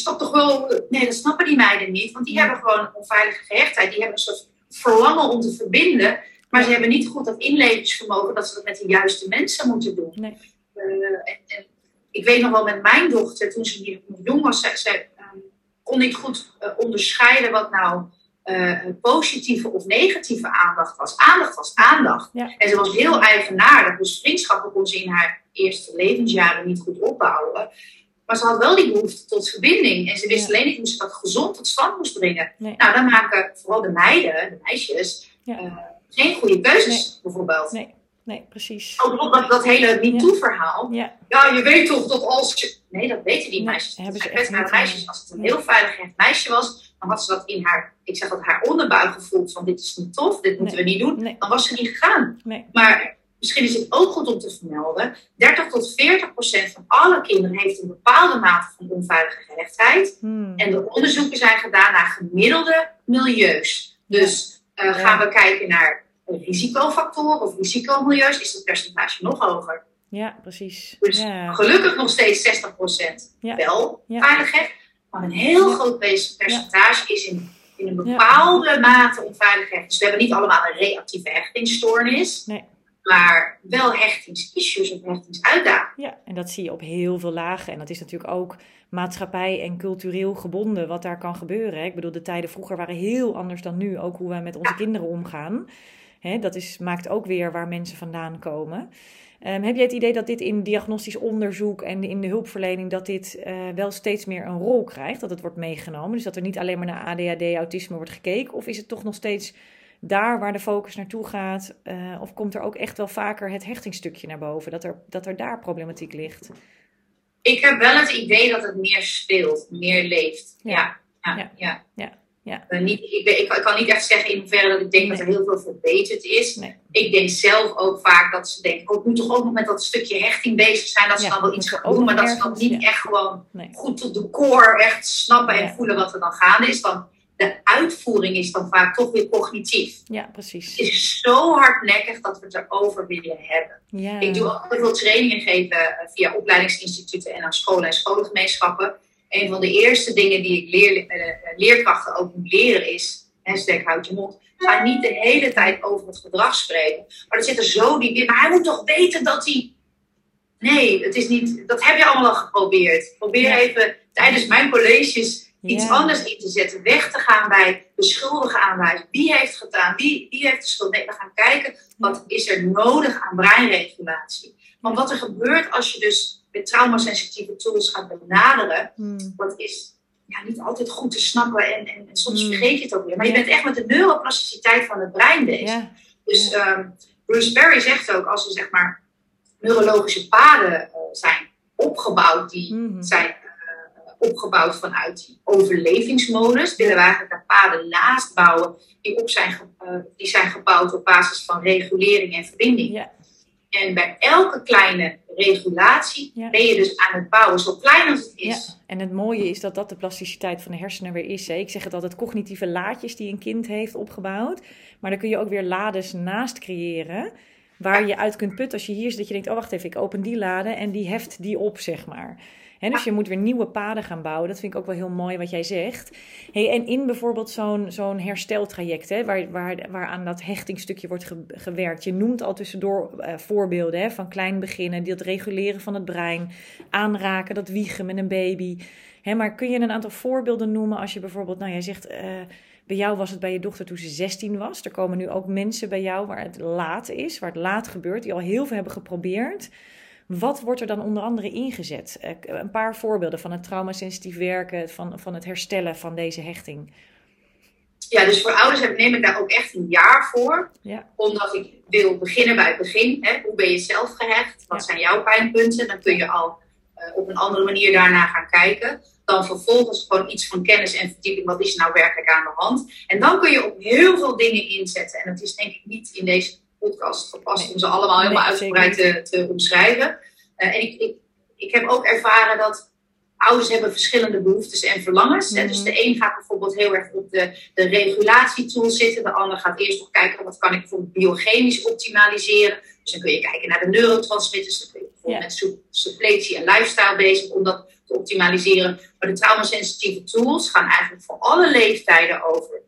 Dat, toch wel. Nee, dat snappen die meiden niet. Want die hebben gewoon een onveilige gehechtheid. Die hebben een soort verlangen om te verbinden. Maar ze hebben niet goed dat inlevingsvermogen dat ze dat met de juiste mensen moeten doen. Nee. En, en, ik weet nog wel met mijn dochter, toen ze nog jong was, ze, ze um, kon niet goed onderscheiden wat nou uh, positieve of negatieve aandacht was. Aandacht was aandacht. En ze was heel eigenaardig. Dus vriendschappen kon ze in haar eerste levensjaren niet goed opbouwen. Maar ze had wel die behoefte tot verbinding. En ze wist alleen niet hoe ze dat gezond tot stand moest brengen. Nou, dan maken vooral de meiden, de meisjes, uh, geen goede keuzes bijvoorbeeld. Nee. Nee, precies. Ook dat, dat hele MeToo-verhaal. Ja. ja, je weet toch dat als je... Nee, dat weten die meisjes. Nee, hebben ze echt meisjes. Als het een heel veilig meisje was, dan had ze dat in haar, ik zeg dat haar onderbuik gevoeld van dit is niet tof, dit moeten we niet doen, dan was ze niet gegaan. Maar misschien is het ook goed om te vermelden, 30 tot 40 procent van alle kinderen heeft een bepaalde mate van onveilige gehechtheid. Hmm. En de onderzoeken zijn gedaan naar gemiddelde milieus. Dus uh, gaan we kijken naar risicofactoren of risicomilieus, is het percentage nog hoger. Ja, precies. Dus gelukkig nog steeds 60% wel veiligheid. Een heel groot percentage is in, in een bepaalde mate onveiligheid. Dus we hebben niet allemaal een reactieve hechtingsstoornis. Nee. Maar wel hechtingsissues of hechtingsuitdagingen. Ja, en dat zie je op heel veel lagen. En dat is natuurlijk ook maatschappij en cultureel gebonden wat daar kan gebeuren. Ik bedoel, de tijden vroeger waren heel anders dan nu. Ook hoe wij met onze kinderen omgaan. Dat is, maakt ook weer waar mensen vandaan komen. Um, heb jij het idee dat dit in diagnostisch onderzoek en in de hulpverlening dat dit uh, wel steeds meer een rol krijgt, dat het wordt meegenomen? Dus dat er niet alleen maar naar ADHD, autisme wordt gekeken, of is het toch nog steeds daar waar de focus naartoe gaat? Uh, of komt er ook echt wel vaker het hechtingsstukje naar boven, dat er, dat er daar problematiek ligt? Ik heb wel het idee dat het meer speelt, meer leeft. ja. ja. ja. ja. ja. Ja. Uh, niet, ik, ik, ik, kan niet echt zeggen in hoeverre dat ik denk dat er heel veel verbeterd is. Ik denk zelf ook vaak dat ze denken, oh, ik moet toch ook nog met dat stukje hechting bezig zijn. Dat ze dan wel iets gaan doen, maar dat ze dan niet echt gewoon goed tot de core echt snappen en voelen wat er dan gaande is. Dan de uitvoering is dan vaak toch weer cognitief. Ja, precies. Het is zo hardnekkig dat we het erover willen hebben. Ja. Ik doe ook heel veel trainingen geven eh, via opleidingsinstituten en aan scholen en scholengemeenschappen een van de eerste dingen die ik leer, uh, leerkrachten ook moet leren is, hashtag houd je mond, ga niet de hele tijd over het gedrag spreken. Maar dat zit er zo diep in. Maar hij moet toch weten dat hij... Nee, het is niet, dat heb je allemaal al geprobeerd. Probeer even tijdens mijn colleges iets anders in te zetten. Weg te gaan bij de schuldige aanwijzen. Wie heeft gedaan? Wie, wie heeft de schuld? Nee, we gaan kijken wat is er nodig aan breinregulatie. Want wat er gebeurt als je dus met traumasensitieve tools gaat benaderen, hmm. dat is ja, niet altijd goed te snappen en, en, soms hmm. vergeet je het ook weer. Maar je bent echt met de neuroplasticiteit van het brein bezig. Dus um, Bruce Perry zegt ook, als er zeg maar neurologische paden uh, zijn opgebouwd, die hmm. zijn uh, opgebouwd vanuit die overlevingsmodus, willen we eigenlijk daar paden naast bouwen die, op zijn, uh, die zijn gebouwd op basis van regulering en verbinding. En bij elke kleine regulatie ben je dus aan het bouwen, zo klein als het is. Ja. En het mooie is dat dat de plasticiteit van de hersenen weer is. Hè? Ik zeg het altijd, cognitieve laadjes die een kind heeft opgebouwd. Maar dan kun je ook weer lades naast creëren. Waar je uit kunt putten als je hier zit, dat je denkt, oh wacht even, ik open die lade en die heft die op, zeg maar dus je moet weer nieuwe paden gaan bouwen. Dat vind ik ook wel heel mooi wat jij zegt. Hey, en in bijvoorbeeld zo'n zo'n hersteltraject, hè, waar, waar, waar aan dat hechtingstukje wordt gewerkt. Je noemt al tussendoor uh, voorbeelden hè, van klein beginnen, dat reguleren van het brein, aanraken, dat wiegen met een baby. Maar kun je een aantal voorbeelden noemen als je bijvoorbeeld, nou jij zegt... Uh, bij jou was het bij je dochter toen ze 16 was. Er komen nu ook mensen bij jou waar het laat is, waar het laat gebeurt, die al heel veel hebben geprobeerd. Wat wordt er dan onder andere ingezet? Eh, een paar voorbeelden van het traumasensitief werken, van, van het herstellen van deze hechting. Ja, dus voor ouders neem ik daar ook echt een jaar voor. Ja. Omdat ik wil beginnen bij het begin. Hè. Hoe ben je zelf gehecht? Wat zijn jouw pijnpunten? Dan kun je al uh, op een andere manier daarna gaan kijken. Dan vervolgens gewoon iets van kennis en verdieping. Wat is nou werkelijk aan de hand? En dan kun je op heel veel dingen inzetten. En dat is denk ik niet in deze podcast gepast om ze allemaal helemaal uitgebreid te, te, omschrijven. Uh, en ik, ik, ik heb ook ervaren dat ouders hebben verschillende behoeftes en verlangens. Mm. Dus de een gaat bijvoorbeeld heel erg op de, de regulatietool zitten. De ander gaat eerst nog kijken wat kan ik bijvoorbeeld biochemisch optimaliseren. Dus dan kun je kijken naar de neurotransmitters. Dan kun je bijvoorbeeld met suppletie en lifestyle bezig om dat te optimaliseren. Maar de traumasensitieve tools gaan eigenlijk voor alle leeftijden over.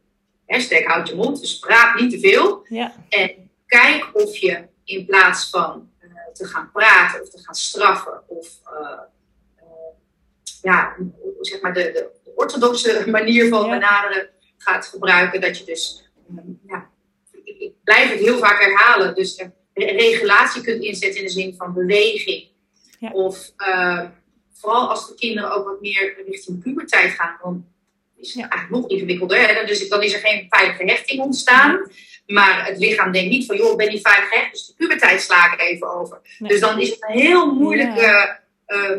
Hashtag houd je mond, dus praat niet te veel. Ja. En kijk of je in plaats van uh, te gaan praten of te gaan straffen of uh, ja, zeg maar de, de, orthodoxe manier van benaderen gaat gebruiken, dat je dus, ja, ik, ik, blijf het heel vaak herhalen, dus regulatie kunt inzetten in de zin van beweging. Ja. Of vooral als de kinderen ook wat meer richting puberteit gaan, dan is het eigenlijk nog ingewikkelder. Hè? Dus dan is er geen veilige hechting ontstaan. Maar het lichaam denkt niet van, joh, ik ben niet veilig echt, dus de puberteit sla ik even over. Dus dan is het een heel moeilijke uh,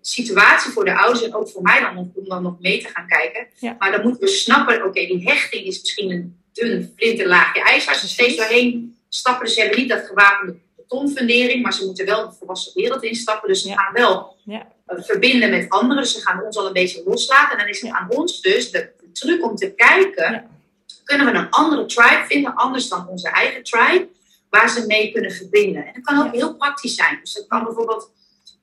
situatie voor de ouders en ook voor mij dan om, dan nog mee te gaan kijken. Maar dan moeten we snappen, oké, die hechting is misschien een dun flinterlaagje ijs waar ze steeds doorheen stappen. Dus ze hebben niet dat gewapende betonfundering, maar ze moeten wel de volwassen wereld instappen. Dus ze gaan wel ja. verbinden met anderen. Ze gaan ons al een beetje loslaten. En dan is het aan ons dus de, truc om te kijken, kunnen we een andere tribe vinden, anders dan onze eigen tribe, waar ze mee kunnen verbinden. En dat kan ook heel praktisch zijn. Dus dat kan bijvoorbeeld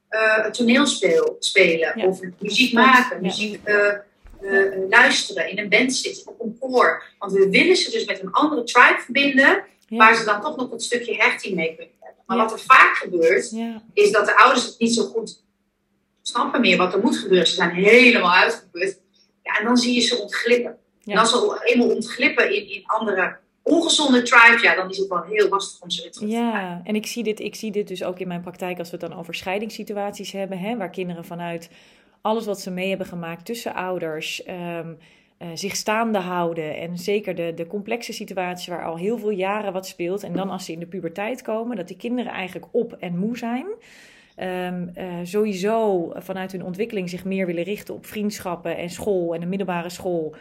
uh, toneelspel spelen of muziek maken, muziek uh, luisteren, in een band zitten, op een koor. Want we willen ze dus met een andere tribe verbinden, waar ze dan toch nog een stukje hechting mee kunnen hebben. Maar wat er vaak gebeurt, is dat de ouders het niet zo goed snappen meer wat er moet gebeuren. Ze zijn helemaal uitgeput. Ja, en dan zie je ze ontglippen. En als ze eenmaal ontglippen in, in andere ongezonde tribes, ja, dan is het wel heel lastig om ze te Ja, en ik zie, dit, ik zie dit dus ook in mijn praktijk als we het dan over scheidingssituaties hebben, hè, waar kinderen vanuit alles wat ze mee hebben gemaakt tussen ouders. Ehm, eh, zich staande houden. En zeker de, de complexe situatie waar al heel veel jaren wat speelt. En dan als ze in de puberteit komen, dat die kinderen eigenlijk op en moe zijn. Um, sowieso vanuit hun ontwikkeling zich meer willen richten op vriendschappen en school en de middelbare school.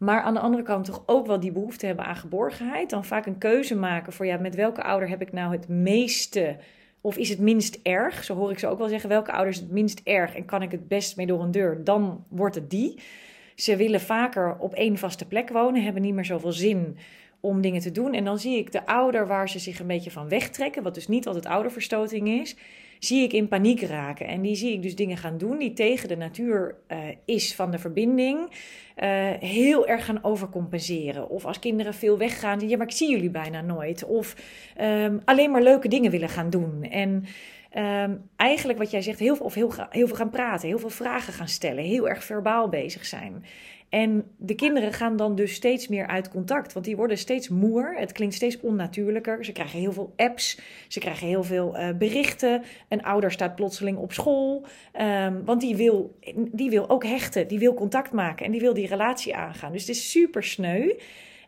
Maar aan de andere kant toch ook wel die behoefte hebben aan geborgenheid. Dan vaak een keuze maken voor ja, met welke ouder heb ik nou het meeste of is het minst erg? Zo hoor ik ze ook wel zeggen. Welke ouders het minst erg en kan ik het best mee door een deur? Dan wordt het die. Ze willen vaker op één vaste plek wonen, hebben niet meer zoveel zin om dingen te doen. En dan zie ik de ouder waar ze zich een beetje van wegtrekken, wat dus niet altijd ouderverstoting is, zie ik in paniek raken. En die zie ik dus dingen gaan doen die tegen de natuur uh, is van de verbinding. Uh, heel erg gaan overcompenseren. Of als kinderen veel weggaan, ja, maar ik zie jullie bijna nooit. Of um, alleen maar leuke dingen willen gaan doen. En um, eigenlijk wat jij zegt, heel veel, of heel, heel veel gaan praten, heel veel vragen gaan stellen, heel erg verbaal bezig zijn. En de kinderen gaan dan dus steeds meer uit contact, want die worden steeds moer. Het klinkt steeds onnatuurlijker. Ze krijgen heel veel apps, ze krijgen heel veel uh, berichten. Een ouder staat plotseling op school, um, want die wil, die wil ook hechten, die wil contact maken en die wil die relatie aangaan. Dus het is super sneu.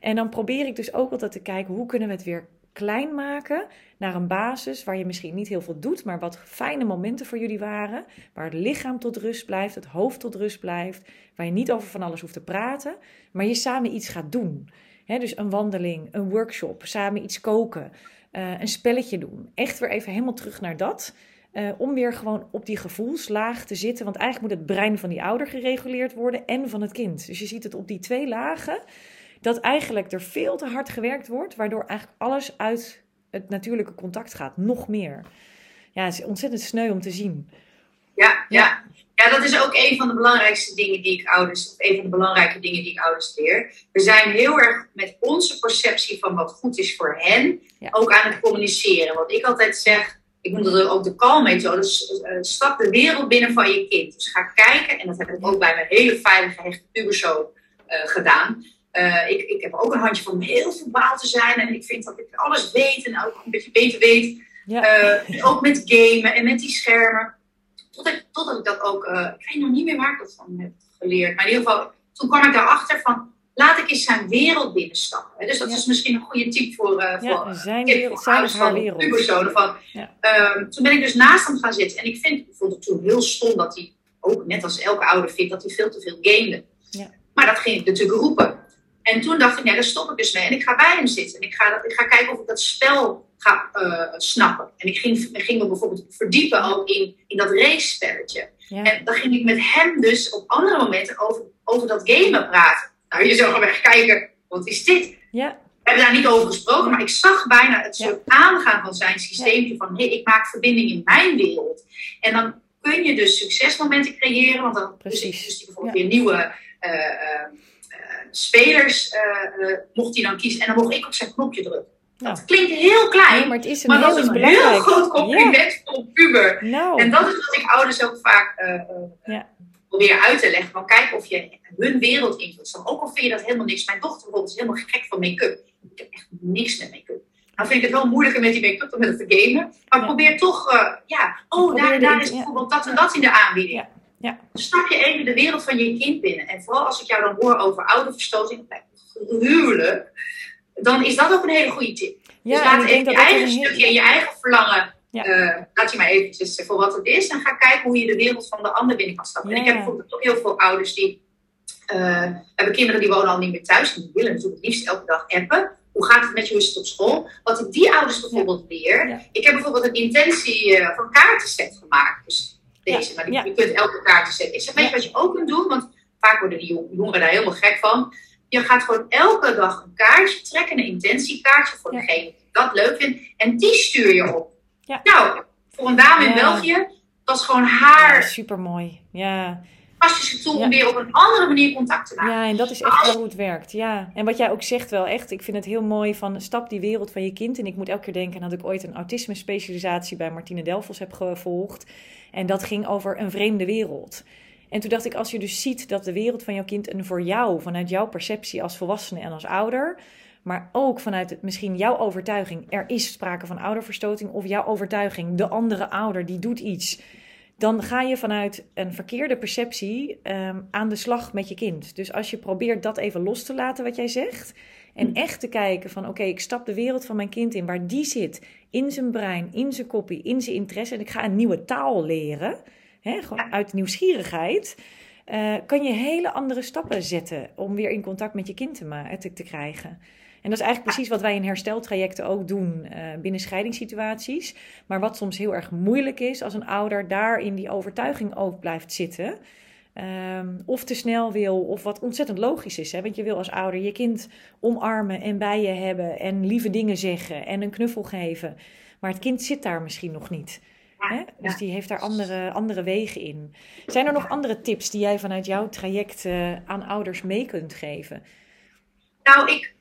En dan probeer ik dus ook altijd te kijken hoe kunnen we het weer klein maken naar een basis waar je misschien niet heel veel doet, maar wat fijne momenten voor jullie waren. Waar het lichaam tot rust blijft, het hoofd tot rust blijft. Waar je niet over van alles hoeft te praten, maar je samen iets gaat doen. dus een wandeling, een workshop, samen iets koken, uh, een spelletje doen. Echt weer even helemaal terug naar dat. Uh, om weer gewoon op die gevoelslaag te zitten. Want eigenlijk moet het brein van die ouder gereguleerd worden en van het kind. Dus je ziet het op die twee lagen. Dat eigenlijk er veel te hard gewerkt wordt, waardoor eigenlijk alles uit het natuurlijke contact gaat. Nog meer. Ja, het is ontzettend sneu om te zien. Ja, ja. ja. dat is ook een van de belangrijkste dingen die ik ouders, of een van de belangrijke dingen die ik ouders leer. We zijn heel erg met onze perceptie van wat goed is voor hen ook aan het communiceren. Wat ik altijd zeg, ik noem dat ook de kalmmethode, dus, uh, stap de wereld binnen van je kind. Dus ga kijken, en dat heb ik ook bij mijn hele veilige hechte puberzoon uh, gedaan. Uh, ik, ik heb ook een handje van heel verbaal te zijn. En ik vind dat ik alles weet en ook een beetje beter weet. Ja. Uh, ook met gamen en met die schermen. Totdat, ik, totdat ik dat ook, uh, ik weet nog niet meer waar ik dat van heb geleerd. Maar in ieder geval, toen kwam ik daarachter van, laat ik eens zijn wereld binnenstappen. Dus dat is misschien een goede tip voor, uh, ja, voor, zijn wereld, zijn van wereld. Van, um, toen ben ik dus naast hem gaan zitten. En ik, vind, ik vond het toen heel stom dat hij, ook net als elke ouder vindt, dat hij veel te veel gamede. Ja. Maar dat ging ik natuurlijk roepen. En toen dacht ik, nee, daar stop ik dus mee. En ik ga bij hem zitten. En ik ga, ik ga kijken of ik dat spel ga uh, snappen. En ik ging, ging me bijvoorbeeld verdiepen ook in, in dat race-spelletje. En dan ging ik met hem dus op andere momenten over, over dat gamen praten. Nou, je zou gewoon echt kijken, wat is dit? Ja. We hebben daar niet over gesproken, maar ik zag bijna het soort aangaan van zijn systeempje. Van, hé, hey, ik maak verbinding in mijn wereld. En dan kun je dus succesmomenten creëren. Want dan Precies. dus, dus bijvoorbeeld weer nieuwe... Uh, spelers uh, mocht hij dan kiezen. En dan mocht ik op zijn knopje drukken. Dat klinkt heel klein, maar, het is een maar dat is een heel groot compliment voor puber. Nou. En dat is wat ik ouders ook vaak uh, ja. probeer uit te leggen. Maar kijk of je hun wereld invult. Ook al vind je dat helemaal niks. Mijn dochter bijvoorbeeld is helemaal gek van make-up. Ik heb echt niks met make-up. Nou vind ik het wel moeilijker met die make-up dan met het gamen. Maar ja. probeer toch, uh, ja, oh, daar, daar is bijvoorbeeld dat en dat in de aanbieding. Ja. Stap je even de wereld van je kind binnen. En vooral als ik jou dan hoor over ouderverstoting, gruwelijk, dan is dat ook een hele goede tip. Ja, dus laat even je eigen stukje en je eigen verlangen, ja. uh, laat je maar eventjes voor wat het is. En ga kijken hoe je de wereld van de ander binnen kan stappen. Ja. En ik heb bijvoorbeeld ook heel veel ouders die uh, hebben kinderen die wonen al niet meer thuis. En die willen natuurlijk het liefst elke dag appen. hoe gaat het met je? Hoe is het op school? Wat ik die ouders bijvoorbeeld leer. Ik heb bijvoorbeeld een intentie uh, van kaartenset gemaakt. Dus deze, maar die, je kunt elke kaartenset. Ik zeg, weet je wat je ook kunt doen? Want vaak worden die jongeren daar helemaal gek van. Je gaat gewoon elke dag een kaartje trekken, een intentiekaartje voor degene die dat leuk vindt. En die stuur je op. Nou, voor een dame in België was gewoon haar. Ja, supermooi. Fantastische tool om weer op een andere manier contact te maken. Ja, en dat is echt wel hoe het werkt. Ja. En wat jij ook zegt wel echt, ik vind het heel mooi van stap die wereld van je kind. En ik moet elke keer denken dat ik ooit een autisme specialisatie bij Martine Delfos heb gevolgd. En dat ging over een vreemde wereld. En toen dacht ik, als je dus ziet dat de wereld van jouw kind een voor jou, vanuit jouw perceptie als volwassene en als ouder, maar ook vanuit het, misschien jouw overtuiging, er is sprake van ouderverstoting, of jouw overtuiging, de andere ouder die doet iets dan ga je vanuit een verkeerde perceptie ehm, aan de slag met je kind. Dus als je probeert dat even los te laten, wat jij zegt. En hm. echt te kijken van oké, ik stap de wereld van mijn kind in, waar die zit. In zijn brein, in zijn kopie, in zijn interesse. En ik ga een nieuwe taal leren. Hè, gewoon uit nieuwsgierigheid. Uh, kan je hele andere stappen zetten om weer in contact met je kind te, te, te krijgen. En dat is eigenlijk precies wat wij in hersteltrajecten ook doen uh, binnen scheidingssituaties. Maar wat soms heel erg moeilijk is als een ouder daar in die overtuiging ook blijft zitten. Um, of te snel wil, of wat ontzettend logisch is. Hè? Want je wil als ouder je kind omarmen en bij je hebben en lieve dingen zeggen en een knuffel geven. Maar het kind zit daar misschien nog niet. Hè? Dus die heeft daar andere, andere wegen in. Zijn er nog andere tips die jij vanuit jouw traject uh, aan ouders mee kunt geven? Nou, ik,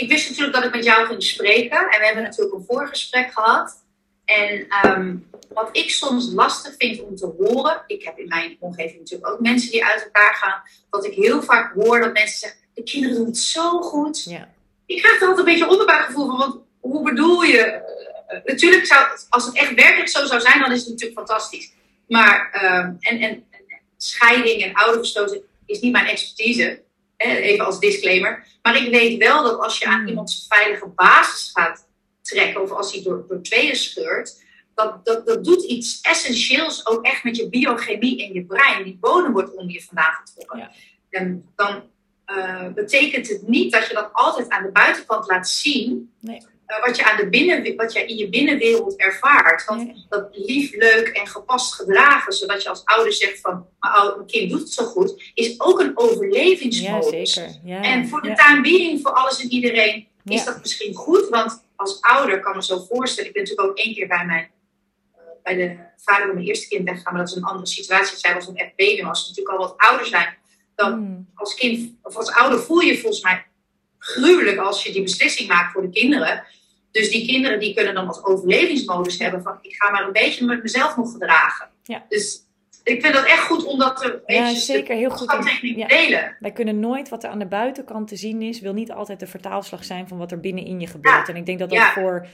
ik wist natuurlijk dat ik met jou ging spreken. En we hebben natuurlijk een voorgesprek gehad. En ehm, wat ik soms lastig vind om te horen. Ik heb in mijn omgeving natuurlijk ook mensen die uit elkaar gaan. Dat ik heel vaak hoor dat mensen zeggen: de kinderen doen het zo goed. Ja. Ik krijg er altijd een beetje onderbuikgevoel van. Want hoe bedoel je? Uh, natuurlijk, zou, als het echt werkelijk zo zou zijn, dan is het natuurlijk fantastisch. Maar, um, en, en, scheiding en ouderverstoten is niet mijn expertise. Even als disclaimer. Maar ik weet wel dat als je aan hmm. iemands veilige basis gaat trekken, of als hij door, door tweeën scheurt, dat, dat, dat doet iets essentieels ook echt met je biochemie in je brein. Die bodem wordt onder je vandaan getrokken. En dan uh, betekent het niet dat je dat altijd aan de buitenkant laat zien. Nee. Uh, wat, je aan de binnen, wat je in je binnenwereld ervaart. Want dat lief, leuk en gepast gedragen, zodat je als ouder zegt van mijn kind doet het zo goed, is ook een overlevingsmodus. Ja, zeker. Ja, en voor de being, voor alles en iedereen, is dat misschien goed. Want als ouder kan me zo voorstellen, ik ben natuurlijk ook één keer bij mijn uh, bij de vader van mijn eerste kind weggegaan, maar dat is een andere situatie. Zij was een echt baby, maar als ze natuurlijk al wat ouder zijn, dan hmm. als kind of als ouder voel je volgens mij gruwelijk als je die beslissing maakt voor de kinderen. Dus die kinderen die kunnen dan als overlevingsmodus hebben van ik ga maar een beetje met mezelf nog gedragen. Ja. Dus ik vind dat echt goed om dat te ja, zeker heel goed ja. delen. Wij kunnen nooit wat er aan de buitenkant te zien is, wil niet altijd de vertaalslag zijn van wat er binnenin je gebeurt. En ik denk dat dat voor,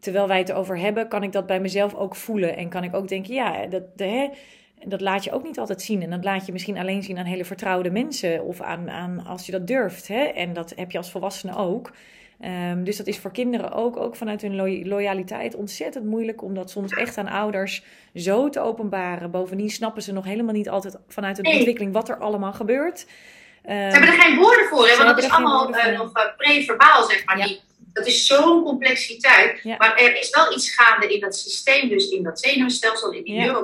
terwijl wij het erover hebben, kan ik dat bij mezelf ook voelen. En kan ik ook denken, ja, dat, de, hè, dat laat je ook niet altijd zien. En dat laat je misschien alleen zien aan hele vertrouwde mensen of aan, aan als je dat durft. Hè? En dat heb je als volwassene ook. Um, dus dat is voor kinderen ook, ook vanuit hun loyaliteit ontzettend moeilijk om dat soms echt aan ouders zo te openbaren. Bovendien snappen ze nog helemaal niet altijd vanuit de ontwikkeling wat er allemaal gebeurt. Um, ze hebben er geen woorden voor, hè? want dat is allemaal uh, nog uh, pre-verbaal, zeg maar. Die, dat is zo'n complexiteit. Maar er is wel iets gaande in dat systeem, dus in dat zenuwstelsel, in die ja.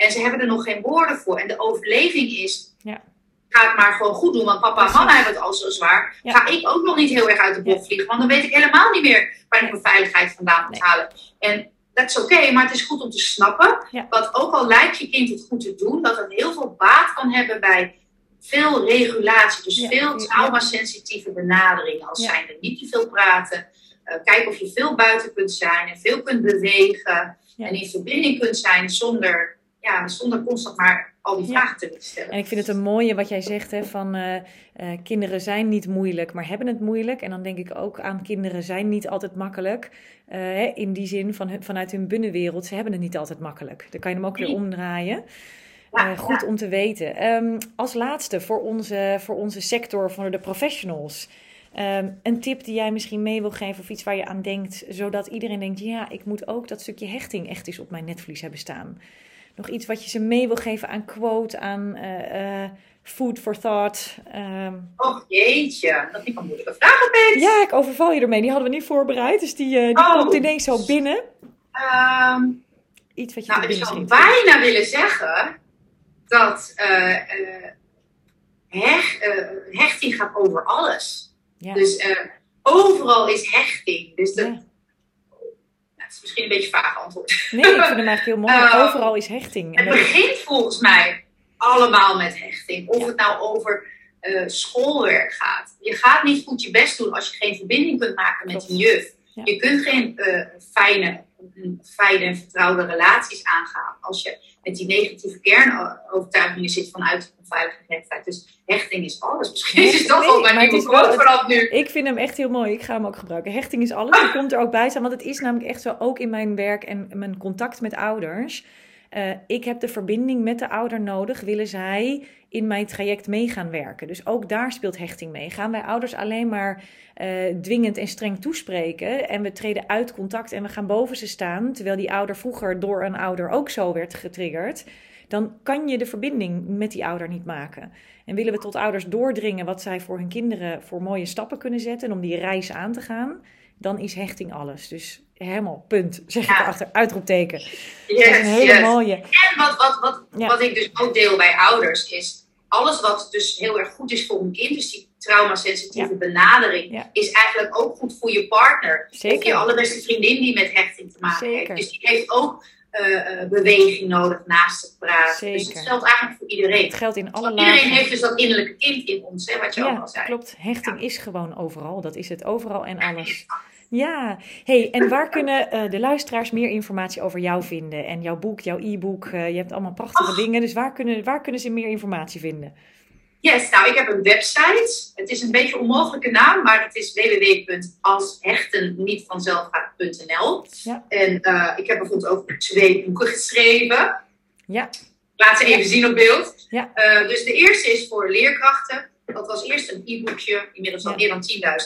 En ze hebben er nog geen woorden voor. En de overleving is ja. ga het maar gewoon goed doen, want papa en mama hebben het al zo zwaar. Ga ik ook nog niet heel erg uit de bocht vliegen, want dan weet ik helemaal niet meer waar ik mijn veiligheid vandaan moet halen. En dat is oké, maar het is goed om te snappen, wat ook al lijkt je kind het goed te doen, dat het heel veel baat kan hebben bij veel regulatie, dus veel traumasensitieve benaderingen. Als zijn er niet te veel praten, uh, kijk of je veel buiten kunt zijn en veel kunt bewegen en in verbinding kunt zijn zonder, ja, zonder constant maar al die vragen te stellen. En ik vind het een mooie wat jij zegt, hè, van uh, uh, kinderen zijn niet moeilijk, maar hebben het moeilijk. En dan denk ik ook aan kinderen zijn niet altijd makkelijk. Uh, in die zin van, vanuit hun binnenwereld, ze hebben het niet altijd makkelijk. Dan kan je hem ook weer omdraaien. Ja, goed om te weten. Um, als laatste voor onze, voor onze sector, voor de professionals. Um, een tip die jij misschien mee wil geven of iets waar je aan denkt, zodat iedereen denkt: ja, ik moet ook dat stukje hechting echt eens op mijn netvlies hebben staan nog iets wat je ze mee wil geven aan quote, aan uh, food for thought. Um, Och jeetje, dat is een moeilijke vraag opeens. Ja, ik overval je ermee. Die hadden we niet voorbereid, dus die, uh, die oh. komt ineens zo binnen. Um, Iets wat je nou, ik zou bijna willen zeggen dat hecht, hechting gaat over alles. Ja. Dus overal is hechting. Dus dat, ja. Dat, is misschien een beetje vaag antwoord. Nee, ik vind hem eigenlijk heel mooi. Ehm, overal is hechting. Het begint volgens mij allemaal met hechting. Of het nou over uh, schoolwerk gaat. Je gaat niet goed je best doen als je geen verbinding kunt maken met een juf. Je kunt geen uh, fijne, fijne en vertrouwde relaties aangaan als je met die negatieve kernovertuigingen zit vanuit onveiligheid. Dus hechting is alles. Misschien is toch wel mijn nieuwe quote vanaf nu. Ik vind hem echt heel mooi. Ik ga hem ook gebruiken. Hechting is alles. Die komt er ook bij staan. Want het is namelijk echt zo, ook in mijn werk en mijn contact met ouders uh, ik heb de verbinding met de ouder nodig, willen zij in mijn traject mee gaan werken. Dus ook daar speelt hechting mee. Gaan wij ouders alleen maar uh, dwingend en streng toespreken en we treden uit contact en we gaan boven ze staan, terwijl die ouder vroeger door een ouder ook zo werd getriggerd, dan kan je de verbinding met die ouder niet maken. En willen we tot ouders doordringen wat zij voor hun kinderen voor mooie stappen kunnen zetten en om die reis aan te gaan, dan is hechting alles. Dus helemaal, punt, zeg ik erachter, uitroepteken. Yes, dat is een hele mooie. En wat, wat, wat, wat ik dus ook deel bij ouders is, alles wat dus heel erg goed is voor een kind, dus die traumasensitieve benadering, is eigenlijk ook goed voor je partner. Zeker. Of je allerbeste vriendin die met hechting te maken heeft. Dus die heeft ook uh, beweging nodig naast het praten. Dus het geldt eigenlijk voor iedereen. Het geldt in alle Iedereen heeft dus dat innerlijke kind in ons, hè, wat je ja, ook al zei. Klopt, hechting is gewoon overal. Dat is het overal en alles. Ja, hey, en waar kunnen uh, de luisteraars meer informatie over jou vinden? En jouw boek, jouw e-book, uh, je hebt allemaal prachtige dingen. Dus waar kunnen, waar kunnen ze meer informatie vinden? Yes, nou, ik heb een website. Het is een beetje een onmogelijke naam, maar het is www.alshechten.nl. Ja. En uh, ik heb bijvoorbeeld ook twee boeken geschreven. Ja. Laat ze even zien op beeld. Ja. dus de eerste is voor leerkrachten. Dat was eerst een e-boekje, inmiddels al meer dan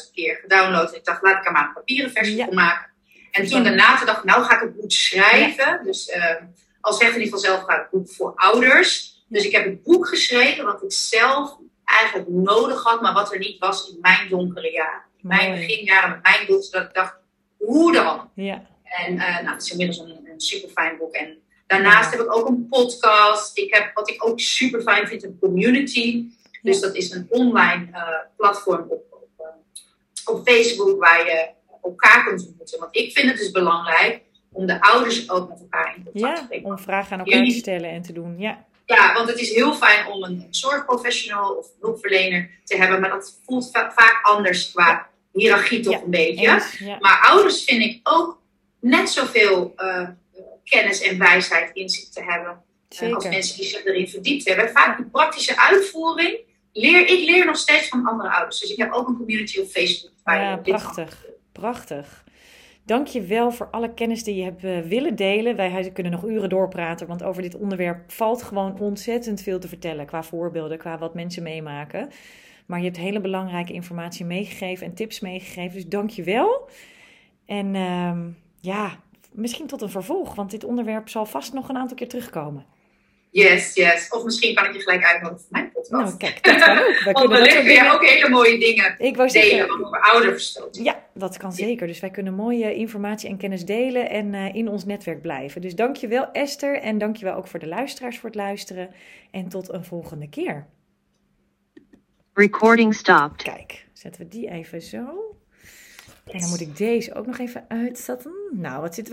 10.000 keer gedownload. En ik dacht, laat ik er maar een papieren versie van maken. En toen daarna dacht ik, nou ga ik het boek schrijven. Dus uh, als zegt in ieder geval zelf, ga het boek voor ouders. Dus ik heb het boek geschreven wat ik zelf eigenlijk nodig had, maar wat er niet was in mijn donkere jaren. In mijn beginjaren met mijn dochter, dat ik dacht, hoe dan? Ja. En uh, nou, het is inmiddels een, een super fijn boek. En daarnaast heb ik ook een podcast. Ik heb, wat ik ook super fijn vind, een community. Dus dat is een online uh, platform op, op, uh, op, Facebook waar je elkaar kunt ontmoeten. Want ik vind het dus belangrijk om de ouders ook met elkaar in contact te brengen. Om vragen aan elkaar te stellen en te doen. Ja. ja, want het is heel fijn om een zorgprofessional of hulpverlener te hebben, maar dat voelt vaak anders qua hiërarchie toch een beetje. Maar ouders vind ik ook net zoveel uh, kennis en wijsheid in zich te hebben. Als mensen die zich erin verdiept hebben. Vaak de praktische uitvoering leer, ik leer nog steeds van andere ouders. Dus ik heb ook een community op Facebook. Waar ja, prachtig. Prachtig. Dank je wel voor alle kennis die je hebt uh, willen delen. Wij kunnen nog uren doorpraten, want over dit onderwerp valt gewoon ontzettend veel te vertellen. Qua voorbeelden, qua wat mensen meemaken. Maar je hebt hele belangrijke informatie meegegeven en tips meegegeven. Dus dank je wel. En uh, ja, misschien tot een vervolg, want dit onderwerp zal vast nog een aantal keer terugkomen. Yes, yes. Of misschien kan ik je gelijk uitnodigen voor mijn podcast. Nou, kijk, dat kan ook. Wij Want wellicht weer ook hele mooie dingen ik wou delen zeggen, over ouderverstoting. Ja, dat kan zeker. Dus wij kunnen mooie informatie en kennis delen en uh, in ons netwerk blijven. Dus dankjewel Esther en dankjewel ook voor de luisteraars voor het luisteren. En tot een volgende keer. Recording stopped. Kijk, zetten we die even zo. En dan moet ik deze ook nog even uitzetten. Nou, wat zitten we